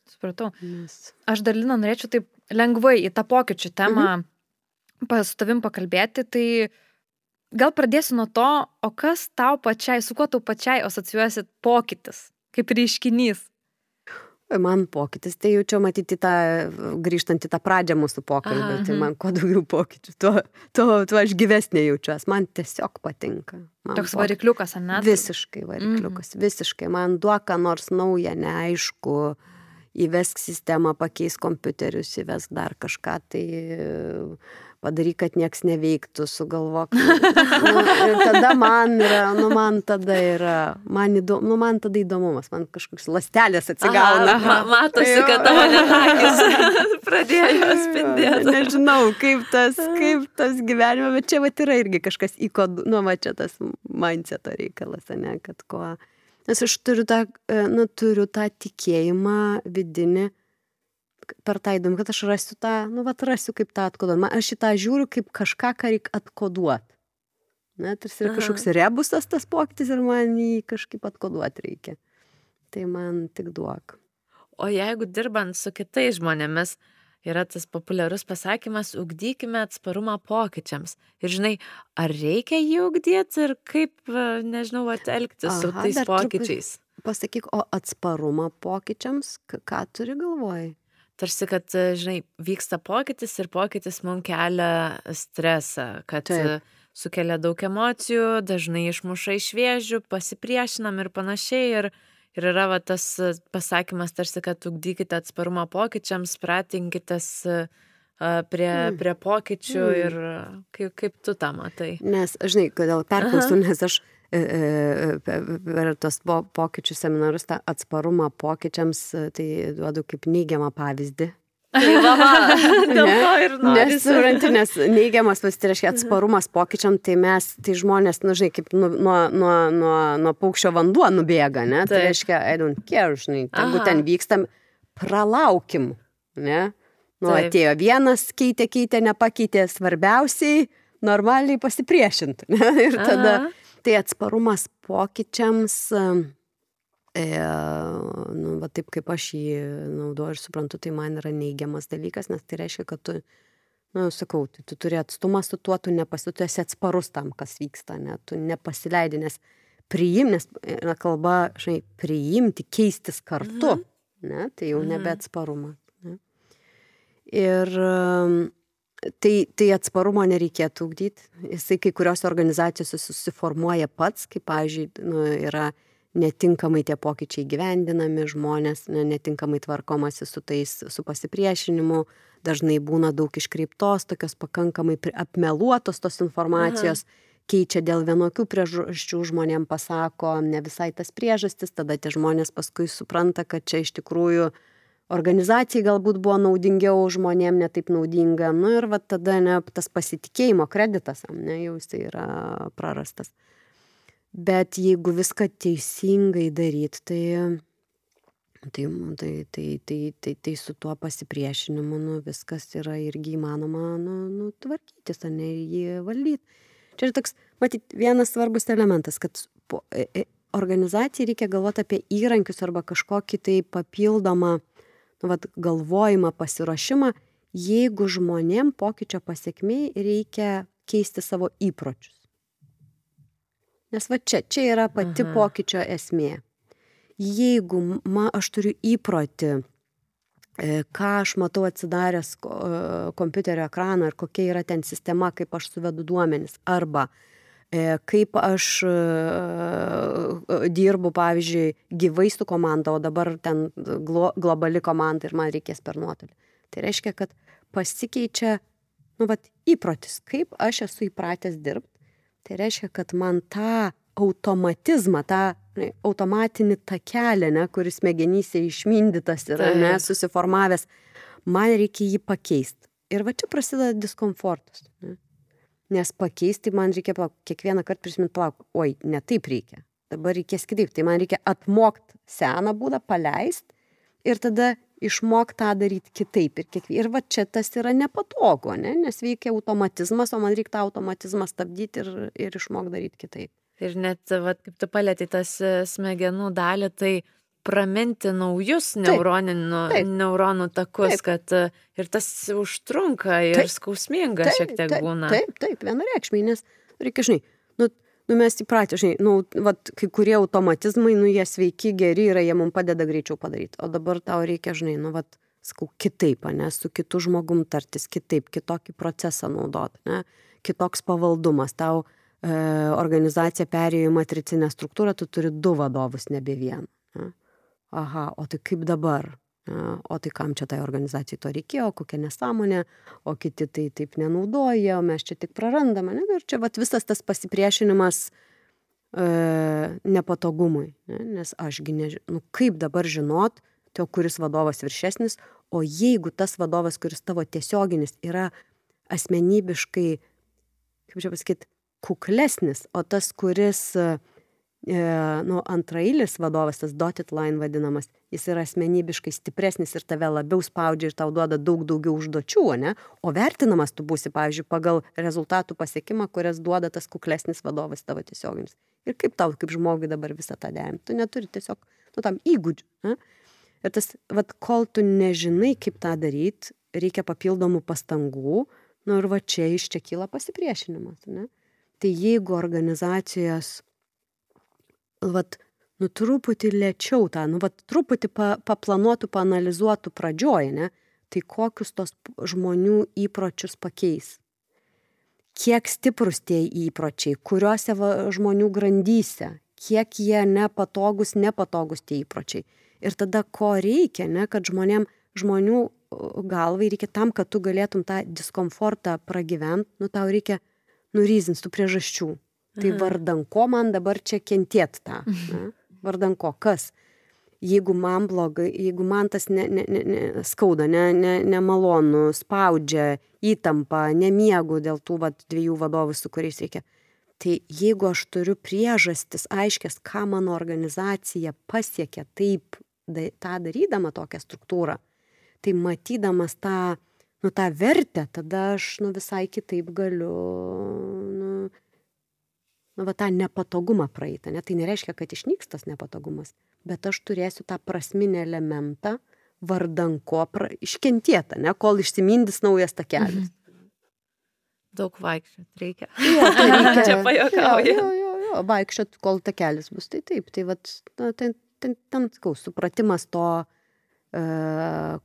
Supratau. Nes... Aš dar Lina norėčiau taip lengvai į tą pokyčių temą mhm. su tavim pakalbėti, tai gal pradėsiu nuo to, o kas tau pačiai, su kuo tau pačiai asocijuosi pokytis, kaip reiškinys. Man pokytis, tai jau čia matyti tą, grįžtant į tą pradžią mūsų pokalbį, tai man kuo daugiau pokyčių, tuo, tuo, tuo aš gyvesnė jaučiuosi, man tiesiog patinka. Man Toks varikliukas, ar ne? Visiškai varikliukas, visiškai. Man duoka nors nauja, neaišku, įvesk sistemą, pakeis kompiuterius, įvesk dar kažką, tai padaryk, kad nieks neveiktų, sugalvok. Nu, ir tada man yra, nu man tada yra, man, įdomu, nu, man tada įdomumas, man kažkoks lastelės atsigauna. Aha, ma matosi, kad tavo netakis pradėjo spindėti. Nežinau, kaip tas, kaip tas gyvenime, bet čia va yra irgi kažkas įkod, nu va čia tas mindseto reikalas, ne, kad ko. Nes aš turiu tą, e, nu, turiu tą tikėjimą vidinį, per tą įdomu, kad aš rasiu tą, nu, va, rasiu kaip tą atkoduoti. Aš šitą žiūriu kaip kažką, ką reikia atkoduoti. Na, tarsi yra kažkoks rebusas tas pokytis ir man jį kažkaip atkoduoti reikia. Tai man tik duok. O jeigu dirbant su kitais žmonėmis, yra tas populiarus pasakymas, ugdykime atsparumą pokyčiams. Ir žinai, ar reikia jį ugdyti ir kaip, nežinau, elgtis Aha, su tais pokyčiais. Pasakyk, o atsparumą pokyčiams, ką turi galvoj? Tarsi, kad, žinai, vyksta pokytis ir pokytis mums kelia stresą, kad Taip. sukelia daug emocijų, dažnai išmuša iš vėžių, pasipriešinam ir panašiai. Ir, ir yra va, tas pasakymas tarsi, kad ugdykite atsparumą pokyčiams, pratinkitės prie, mm. prie pokyčių mm. ir kaip, kaip tu tą matai. Nes, žinai, kodėl perklausiu, nes aš E, e, per tos pokyčių seminarus, tą atsparumą pokyčiams, e, tai duodu kaip neigiamą pavyzdį. Tai va, va, dėl to ir noriu. Nes, supranti, nes neigiamas, tai reiškia atsparumas pokyčiam, tai mes, tai žmonės, nu, žinai, kaip nu, nuo, nuo, nuo, nuo paukščio vanduo nubėga, ne? Tai, tai reiškia, I don't care, žinai, jeigu ten vykstam, pralaukim, ne? Nu, Taip. atėjo vienas, keitė, keitė, nepakeitė, svarbiausiai normaliai pasipriešinti. Ne? Ir tada, Aha Tai atsparumas pokyčiams, e, nu, va taip kaip aš jį naudoju ir suprantu, tai man yra neigiamas dalykas, nes tai reiškia, kad tu, nu, sakau, tai tu turi atstumą su tuo, tu nepasi, tu esi atsparus tam, kas vyksta, ne, tu nepasileidi, nes priimti, nes yra kalba, žinai, priimti, keistis kartu, mhm. ne, tai jau mhm. nebe atsparumas. Ne. Ir Tai, tai atsparumo nereikėtų ugdyti. Jisai kai kuriuose organizacijose susiformuoja pats, kaip, pavyzdžiui, nu, yra netinkamai tie pokyčiai gyvendinami, žmonės ne, netinkamai tvarkomasi su tais, su pasipriešinimu, dažnai būna daug iškreiptos, tokios pakankamai apmeluotos tos informacijos, Aha. keičia dėl vienokių priežasčių, žmonėm pasako ne visai tas priežastis, tada tie žmonės paskui supranta, kad čia iš tikrųjų uh, organizacijai galbūt buvo naudingiau, žmonėm netaip naudinga. Nu ir va tada ne, tas pasitikėjimo kreditas, ne, jau jisai yra prarastas. Bet jeigu viską teisingai daryt, tai, tai, tai, tai, tai, tai, tai su tuo pasipriešinimu nu, viskas yra irgi įmanoma nu, nu, tvarkytis, o ne jį valdyti. Čia yra toks, matyt, vienas svarbus elementas, kad po, e, e, organizacijai reikia galvoti apie įrankius arba kažkokį tai papildomą nu, vat, galvojimą, pasiruošimą, jeigu žmonėm pokyčio pasiekmiai reikia keisti savo įpročius. Nes va čia, čia yra pati Aha. pokyčio esmė. Jeigu ma, aš turiu įprotį, e, ką aš matau atsidaręs e, kompiuterio ekraną ir kokia yra ten sistema, kaip aš suvedu duomenis, arba kaip aš e, e, dirbu, pavyzdžiui, gyvai su komanda, o dabar ten glo, globali komanda ir man reikės per nuotolį. Tai reiškia, kad pasikeičia, nu, vat, įprotis, kaip aš esu įpratęs dirbti. Tai reiškia, kad man tą automatizmą, tą ne, automatinį takelį, ne, kuris smegenyse išmindytas yra, ne, susiformavęs, man reikia jį pakeisti. Ir va čia prasideda diskomfortas. Ne nes pakeisti man reikia palauk, kiekvieną kartą prisiminti, palauk, oi, ne taip reikia, dabar reikės kitaip, tai man reikia atmokti seną būdą, paleisti ir tada išmokti tą daryti kitaip. Ir, kiek, ir va čia tas yra nepatogu, ne? nes veikia automatizmas, o man reikia tą automatizmą stabdyti ir, ir išmokti daryti kitaip. Ir net, va, kaip tu palėtai tas e, smegenų dalį, tai praminti naujus neuroninių, taip, neuronų takus, taip. kad e, ir tas užtrunka ir taip, skausminga taip, šiek tiek taip, būna. Taip, taip, vienareikšmiai, nes reikia, žinai, nu, nu mes įpratę, žinai, nu, vat, kai kurie automatizmai, nu jie sveiki, geri yra, jie mums padeda greičiau padaryti, o dabar tau reikia, žinai, nu, vat, sakau, kitaip, ne, su kitu žmogum tartis, kitaip, kitokį procesą naudoti, ne, kitoks pavaldumas, tau e, organizacija perėjo į matricinę struktūrą, tu turi du vadovus, nebe vieną. Aha, o tai kaip dabar? O tai kam čia tai organizacijai to reikėjo, kokia nesąmonė, o kiti tai taip nenaudoja, o mes čia tik prarandame. Ne? Ir čia vat, visas tas pasipriešinimas e, nepatogumui. Ne? Nes ašgi nežinau, nu, kaip dabar žinot, to kuris vadovas viršesnis, o jeigu tas vadovas, kuris tavo tiesioginis yra asmenybiškai, kaip čia pasakyti, kuklesnis, o tas, kuris nu, antrailis vadovas, tas dotted line vadinamas, jis yra asmenybiškai stipresnis ir tave labiau spaudžia ir tau duoda daug daugiau užduočių, ne? O vertinamas tu būsi, pavyzdžiui, pagal rezultatų pasiekimą, kurias duoda tas kuklesnis vadovas tavo tiesioginis. Ir kaip tau, kaip žmogui dabar visą tą dėmesį. Tu neturi tiesiog, nu, tam įgūdžių. Ne? Ir tas, vad, kol tu nežinai, kaip tą daryti, reikia papildomų pastangų, nu ir va čia iš čia kyla pasipriešinimas. Ne? Tai jeigu organizacijos vat, nu truputį lėčiau tą, nu vat truputį pa, paplanuotų, panalizuotų pradžioj, ne, tai kokius tos žmonių įpročius pakeis. Kiek stiprus tie įpročiai, kuriuose va, žmonių grandyse, kiek jie nepatogus, nepatogus tie įpročiai. Ir tada ko reikia, ne, kad žmonėm, žmonių galvai reikia tam, kad tu galėtum tą diskomfortą pragyventi, nu tau reikia nuryzins tų priežasčių. Tai mhm. vardan ko man dabar čia kentėt tą? Ne? Vardan ko? Kas? Jeigu man blogai, jeigu man tas ne, ne, ne, ne, skauda, ne, ne, nemalonu, spaudžia, įtampa, nemiegu dėl tų vat, dviejų vadovų, su kuriais reikia. Tai jeigu aš turiu priežastis aiškės, ką mano organizacija pasiekia taip, da, tą darydama tokią struktūrą, tai matydamas tą, nu, tą vertę, tada aš nu, visai kitaip galiu nu, nu, va, tą nepatogumą praeitą. Ne? Tai nereiškia, kad išnyks tas nepatogumas, bet aš turėsiu tą prasminį elementą vardan ko pra... iškentietą, ne? kol išsimindys naujas takelis. Mhm. Daug vaikščiot reikia. Jo, tai reikia. Čia pajokauju. Jo, jo, jo, vaikščiot, kol takelis bus. Tai taip, tai vat, na, ten, ten, ten, skau, supratimas to, e,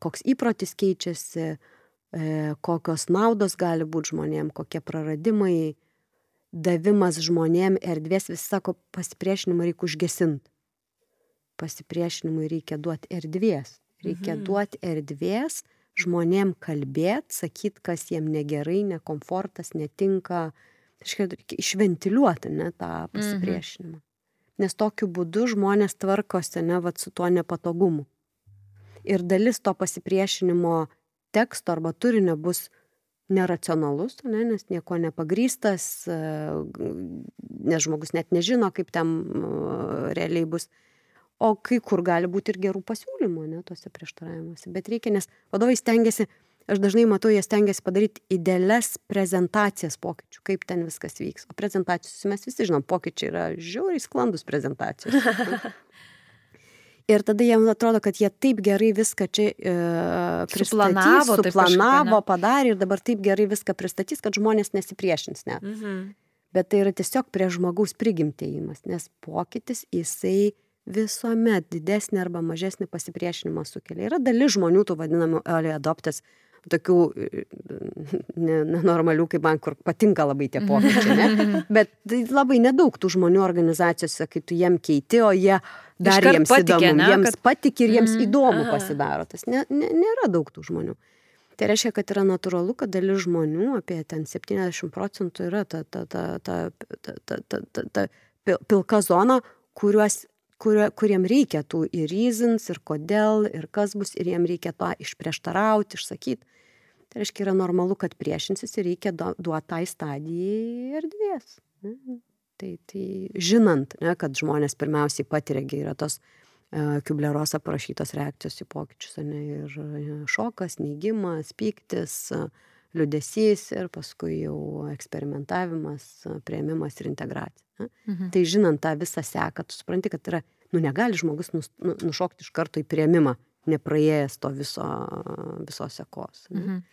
koks įprotis keičiasi, e, kokios naudos gali būti žmonėm, kokie praradimai, davimas žmonėm erdvės, visi sako, pasipriešinimą reikia užgesinti. Pasipriešinimui reikia duoti erdvės. Reikia mhm. duoti erdvės žmonėm kalbėti, sakyti, kas jiem negerai, nekomfortas, netinka. Tai reikia išventiliuoti ne, tą pasipriešinimą. Mhm. Nes tokiu būdu žmonės tvarkosi ne, vat, su tuo nepatogumu. Ir dalis to pasipriešinimo teksto arba turinio bus neracionalus, ne, nes nieko nepagrystas, e, nes žmogus net nežino, kaip ten realiai bus. O kai kur gali būti ir gerų pasiūlymų, ne, tuose prieštaravimuose. Bet reikia, nes vadovai stengiasi, aš dažnai matau, jie stengiasi padaryti idealias prezentacijas pokyčių, kaip ten viskas vyks. O prezentacijos mes visi žinom, pokyčiai yra žiauriai sklandus prezentacijos. Ir tada jiems atrodo, kad jie taip gerai viską čia e, suplanavo, suplanavo padarė ir dabar taip gerai viską pristatys, kad žmonės nesipriešins net. Mhm. Bet tai yra tiesiog prie žmogaus prigimtėjimas, nes pokytis jisai visuomet didesnį arba mažesnį pasipriešinimą sukelia. Yra dalis žmonių, tų vadinamų early adopters, tokių nenormalių kaip man, kur patinka labai tie pokyčiai, ne? Bet tai labai nedaug tų žmonių organizacijose, kai tu jiem keiti, o jie dar jiems patikė, įdomu, ne, jiems kad... patik ir jiems mm, įdomu aha. pasidaro. Tas ne, ne, nėra daug tų žmonių. Tai reiškia, kad yra natūralu, kad dalis žmonių, apie ten 70 procentų yra ta, ta, ta, ta, ta, ta, ta, ta, ta pilka zona, kuriuos kurio, kuriem reikia tų ir reasons, ir kodėl, ir kas bus, ir jiem reikia to išprieštarauti, išsakyti. Tai reiškia, yra normalu, kad priešinsis ir reikia duoti tai stadijai erdvės. Tai, tai žinant, ne, kad žmonės pirmiausiai patiria, yra tos uh, Kubleros aprašytos reakcijos į pokyčius, ne, ir uh, šokas, neigimas, pyktis, uh, liudesys ir paskui jau eksperimentavimas, prieimimas ir integracija. Mhm. Tai žinant tą visą seką, tu supranti, kad yra, nu negali žmogus nus, nu, nušokti iš karto į prieimimą, nepraėjęs to viso, visos sekos. Mhm.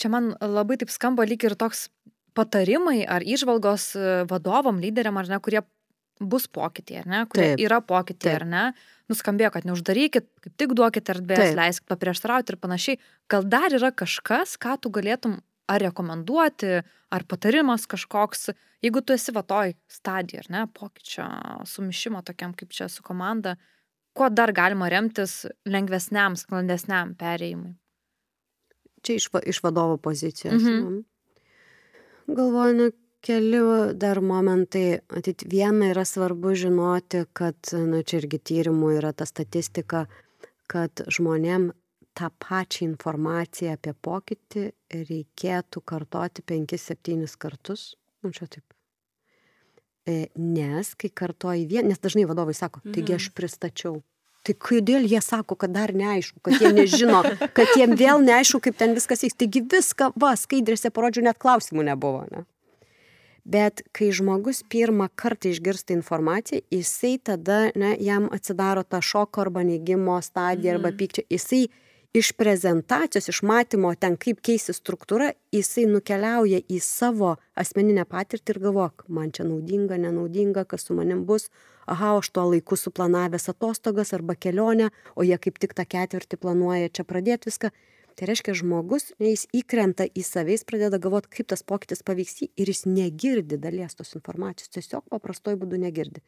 Čia man labai taip skamba lyg ir toks patarimai ar išvalgos e, vadovam, lyderiam, ar ne, kurie bus pokyčiai, ar ne, kurie Taip. yra pokyčiai, ar ne, nuskambėjo, kad neuždarykit, kaip tik duokit erdvės, leiskit paprieštarauti ir panašiai. Gal dar yra kažkas, ką tu galėtum ar rekomenduoti, ar patarimas kažkoks, jeigu tu esi va toj stadijai, ar ne, pokyčio, sumišimo tokiam kaip čia su komanda, kuo dar galima remtis lengvesniam, sklandesniam perėjimui? Čia iš, iš vadovo pozicijos. Mhm. Mhm. Galvoju, nu, keli dar momentai. Atit, viena yra svarbu žinoti, kad, na, čia irgi tyrimų yra ta statistika, kad žmonėm tą pačią informaciją apie pokytį reikėtų kartoti 5-7 kartus. Nu, čia taip. E, Nes, kai kartoji vien, nes dažnai vadovai sako, taigi aš pristačiau. Tai kodėl jie sako, kad dar neaišku, kad jie nežino, kad jiem vėl neaišku, kaip ten viskas vyks. Taigi viską, va, skaidrėse parodžiu, net klausimų nebuvo. Ne? Bet kai žmogus pirmą kartą išgirsta informaciją, jisai tada, ne, jam atsidaro ta šoko arba neigimo stadija arba pykčio, jisai iš prezentacijos, iš matymo ten, kaip keisi struktūra, jisai nukeliauja į savo asmeninę patirtį ir galvok, man čia naudinga, nenaudinga, kas su manim bus, aha, aš tuo laiku suplanavęs atostogas arba kelionę, o jie kaip tik tą ketvirtį planuoja čia pradėti viską. Tai reiškia, žmogus, jis įkrenta į savęs, pradeda galvoti, kaip tas pokytis pavyks jį ir jis negirdi dalies tos informacijos, tiesiog paprastuoju būdu negirdi.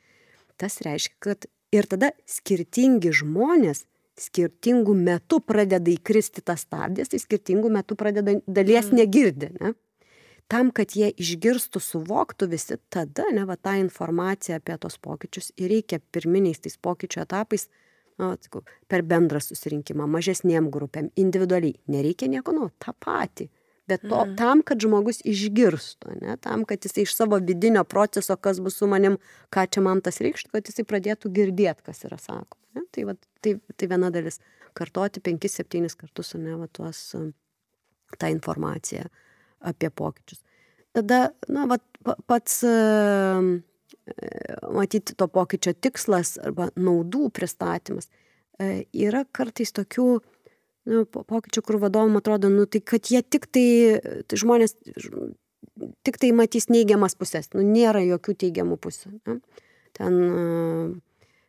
Tas reiškia, kad ir tada skirtingi žmonės skirtingų metų pradeda įkristi tas stabdės, tai skirtingų metų pradeda dalies negirdi. Ne? Tam, kad jie išgirstų, suvoktų visi, tada, ne, va, tą informaciją apie tos pokyčius ir reikia pirminiais tais pokyčių etapais, na, atsakau, per bendrą susirinkimą, mažesniem grupėm, individualiai. Nereikia nieko, nu, tą patį. Bet to, mm. tam, kad žmogus išgirstų, ne, tam, kad jisai iš savo vidinio proceso, kas bus su manim, ką čia man tas reikštų, kad jisai pradėtų girdėti, kas yra sakoma. Ne? Tai, va, tai, tai viena dalis. Kartoti 5-7 kartus, ne, va, tuos, tą informaciją apie pokyčius. Tada, na, va, pats, matyti to pokyčio tikslas arba naudų pristatymas. Yra kartais tokių, nu, pokyčių, kur vadovam atrodo, nu, tai kad jie tik tai, žmonės tik tai matys neigiamas pusės, nu, nėra jokių teigiamų pusių. Ne? Ten,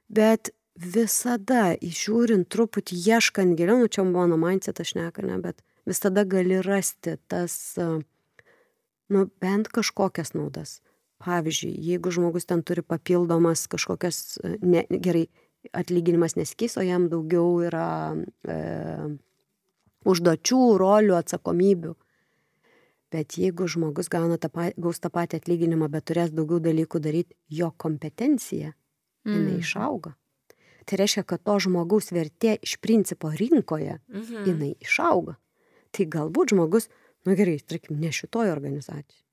bet visada, žiūrint truputį, ieškant giliau, nu, čia mano mindset aš neka, ne, bet visada gali rasti tas, nu, bent kažkokias naudas. Pavyzdžiui, jeigu žmogus ten turi papildomas kažkokias, ne, gerai, atlyginimas nesikeis, o jam daugiau yra užduočių, rolių, atsakomybių. Bet jeigu žmogus gauna tą, gaus tą patį atlyginimą, bet turės daugiau dalykų daryti, jo kompetencija, mm. išauga. Tai reiškia, kad to žmogaus vertė iš principo rinkoje, mhm. jinai išauga. Tai galbūt žmogus, nu gerai, tarkim, ne šitoje organizacijoje,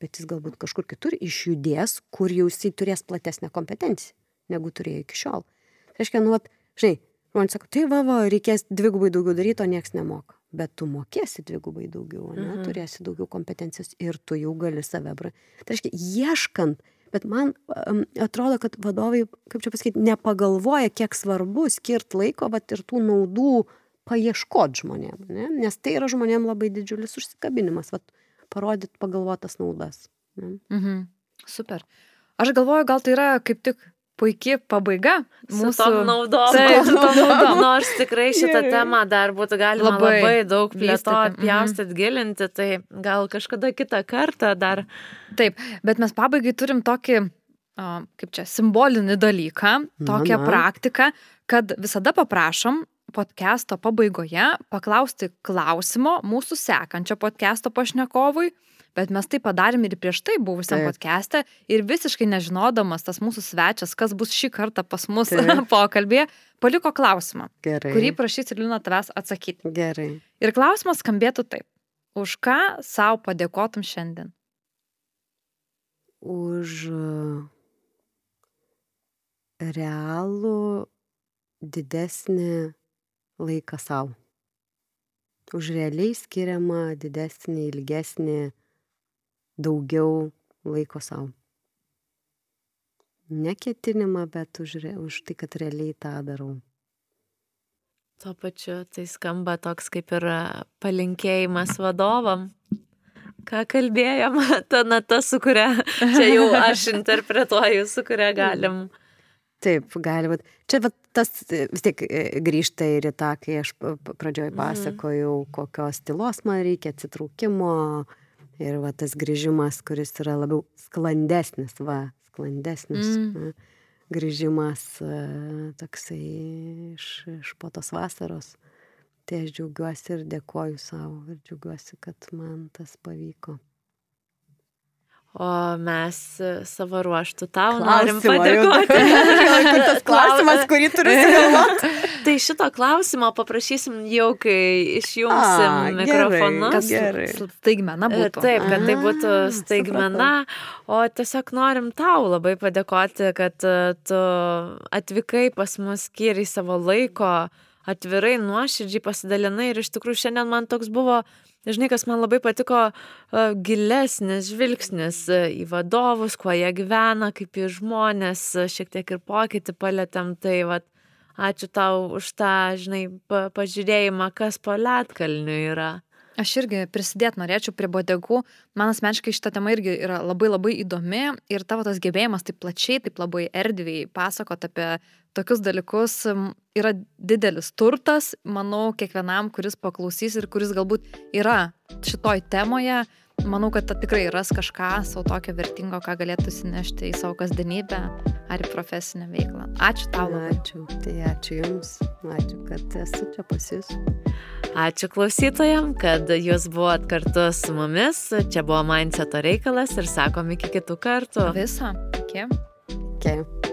bet jis galbūt kažkur kitur išjudės, kur jau jisai turės platesnę kompetenciją, negu turėjo iki šiol. Tai reiškia, nu, vat, žinai, man sako, tai va, va, reikės dvigubai daugiau daryti, o nieks nemoka. Bet tu mokėsi dvigubai daugiau, ne, mhm. turėsi daugiau kompetencijos ir tu jau gali save. Tai reiškia, ieškant, bet man um, atrodo, kad vadovai, kaip čia pasakyti, nepagalvoja, kiek svarbu skirti laiko, bet ir tų naudų paieškoti žmonėm, ne? nes tai yra žmonėm labai didžiulis užsikabinimas, vat, parodyti pagalvotas naudas. Ne? Mhm. Super. Aš galvoju, gal tai yra kaip tik puikiai pabaiga mūsų naudom. Taip, naudom. Nors tikrai šitą temą dar būtų galima labai, labai daug plėtoti, pjaustyti, mm. gilinti, tai gal kažkada kitą kartą dar. Taip, bet mes pabaigai turim tokį, kaip čia, simbolinį dalyką, tokią na, na. praktiką, kad visada paprašom podcast'o pabaigoje paklausti klausimo mūsų sekančio podcast'o pašnekovui bet mes tai padarėm ir prieš tai buvusiam podcast'e ir visiškai nežinodamas tas mūsų svečias, kas bus šį kartą pas mus pokalbėje, paliko klausimą, Gerai. kurį prašys ir Lina tavęs atsakyti. Gerai. Ir klausimas skambėtų taip. Už ką savo padėkotum šiandien? Už realų didesnį laiką savo. Už realiai skiriamą didesnį, ilgesnį daugiau laiko sau. Neketinimą, bet už, už tai, kad realiai tą darau. Tuo pačiu tai skamba toks kaip ir palinkėjimas vadovam. Ką kalbėjom, ta nata, su kuria čia jau aš interpretuoju, su kuria galim. Taip, gali būti. Čia vat, tas vis tiek e, grįžta ir į tą, kai aš pradžioj mhm. pasakojau, kokios tylos man reikia, atsitraukimo, uh, Ir va tas grįžimas, kuris yra labiau sklandesnis, va, sklandesnis. Mm. grįžimas e, toksai iš, iš po tos vasaros. Tai aš džiaugiuosi ir dėkoju savo ir džiaugiuosi, kad man tas pavyko. O mes e, savo ruoštų tau Klausimą norim padėkoti. Kur tas klausimas, kurį turiu sugalvoti? tai šito klausimo paprašysim jau, kai išjungsim A, gerai. mikrofonus. Kas Gerai. staigmena E, būtų. Taip, kad tai būtų staigmena, o tiesiog norim tau labai padėkoti, kad e, tu atvykai pas mus, skiriai savo laiko, atvirai, nuoširdžiai pasidalinai ir iš tikrųjų šiandien man toks buvo, žinai, kas man labai patiko, e, gilesnis žvilgsnis e, į vadovus, kuo jie gyvena, kaip į žmonės, e, šiek tiek ir pokytį palėtėm, tai vad, ačiū tau už tą, žinai, pa pažiūrėjimą, kas po Lietkalniu yra. Aš irgi prisidėti norėčiau prie bodegų. Man asmeniškai šita tema irgi yra labai labai įdomi ir tavo tas gebėjimas taip plačiai, taip labai erdviai pasakot apie tokius dalykus yra didelis turtas, manau, kiekvienam, kuris paklausys ir kuris galbūt yra šitoj temoje. Manau, kad ta tikrai ras kažką savo tokio vertingo, ką galėtų įsinešti į savo kasdienybę ar į profesinę veiklą. Ačiū tau labai. Ačiū. Tai ačiū Jums. Ačiū, kad esu čia pas Jūs. Ačiū klausytojam, kad jūs buvot kartu su mumis. Čia buvo Mindseto reikalas ir sakom iki kitų kartų. Visą. Iki. Okay.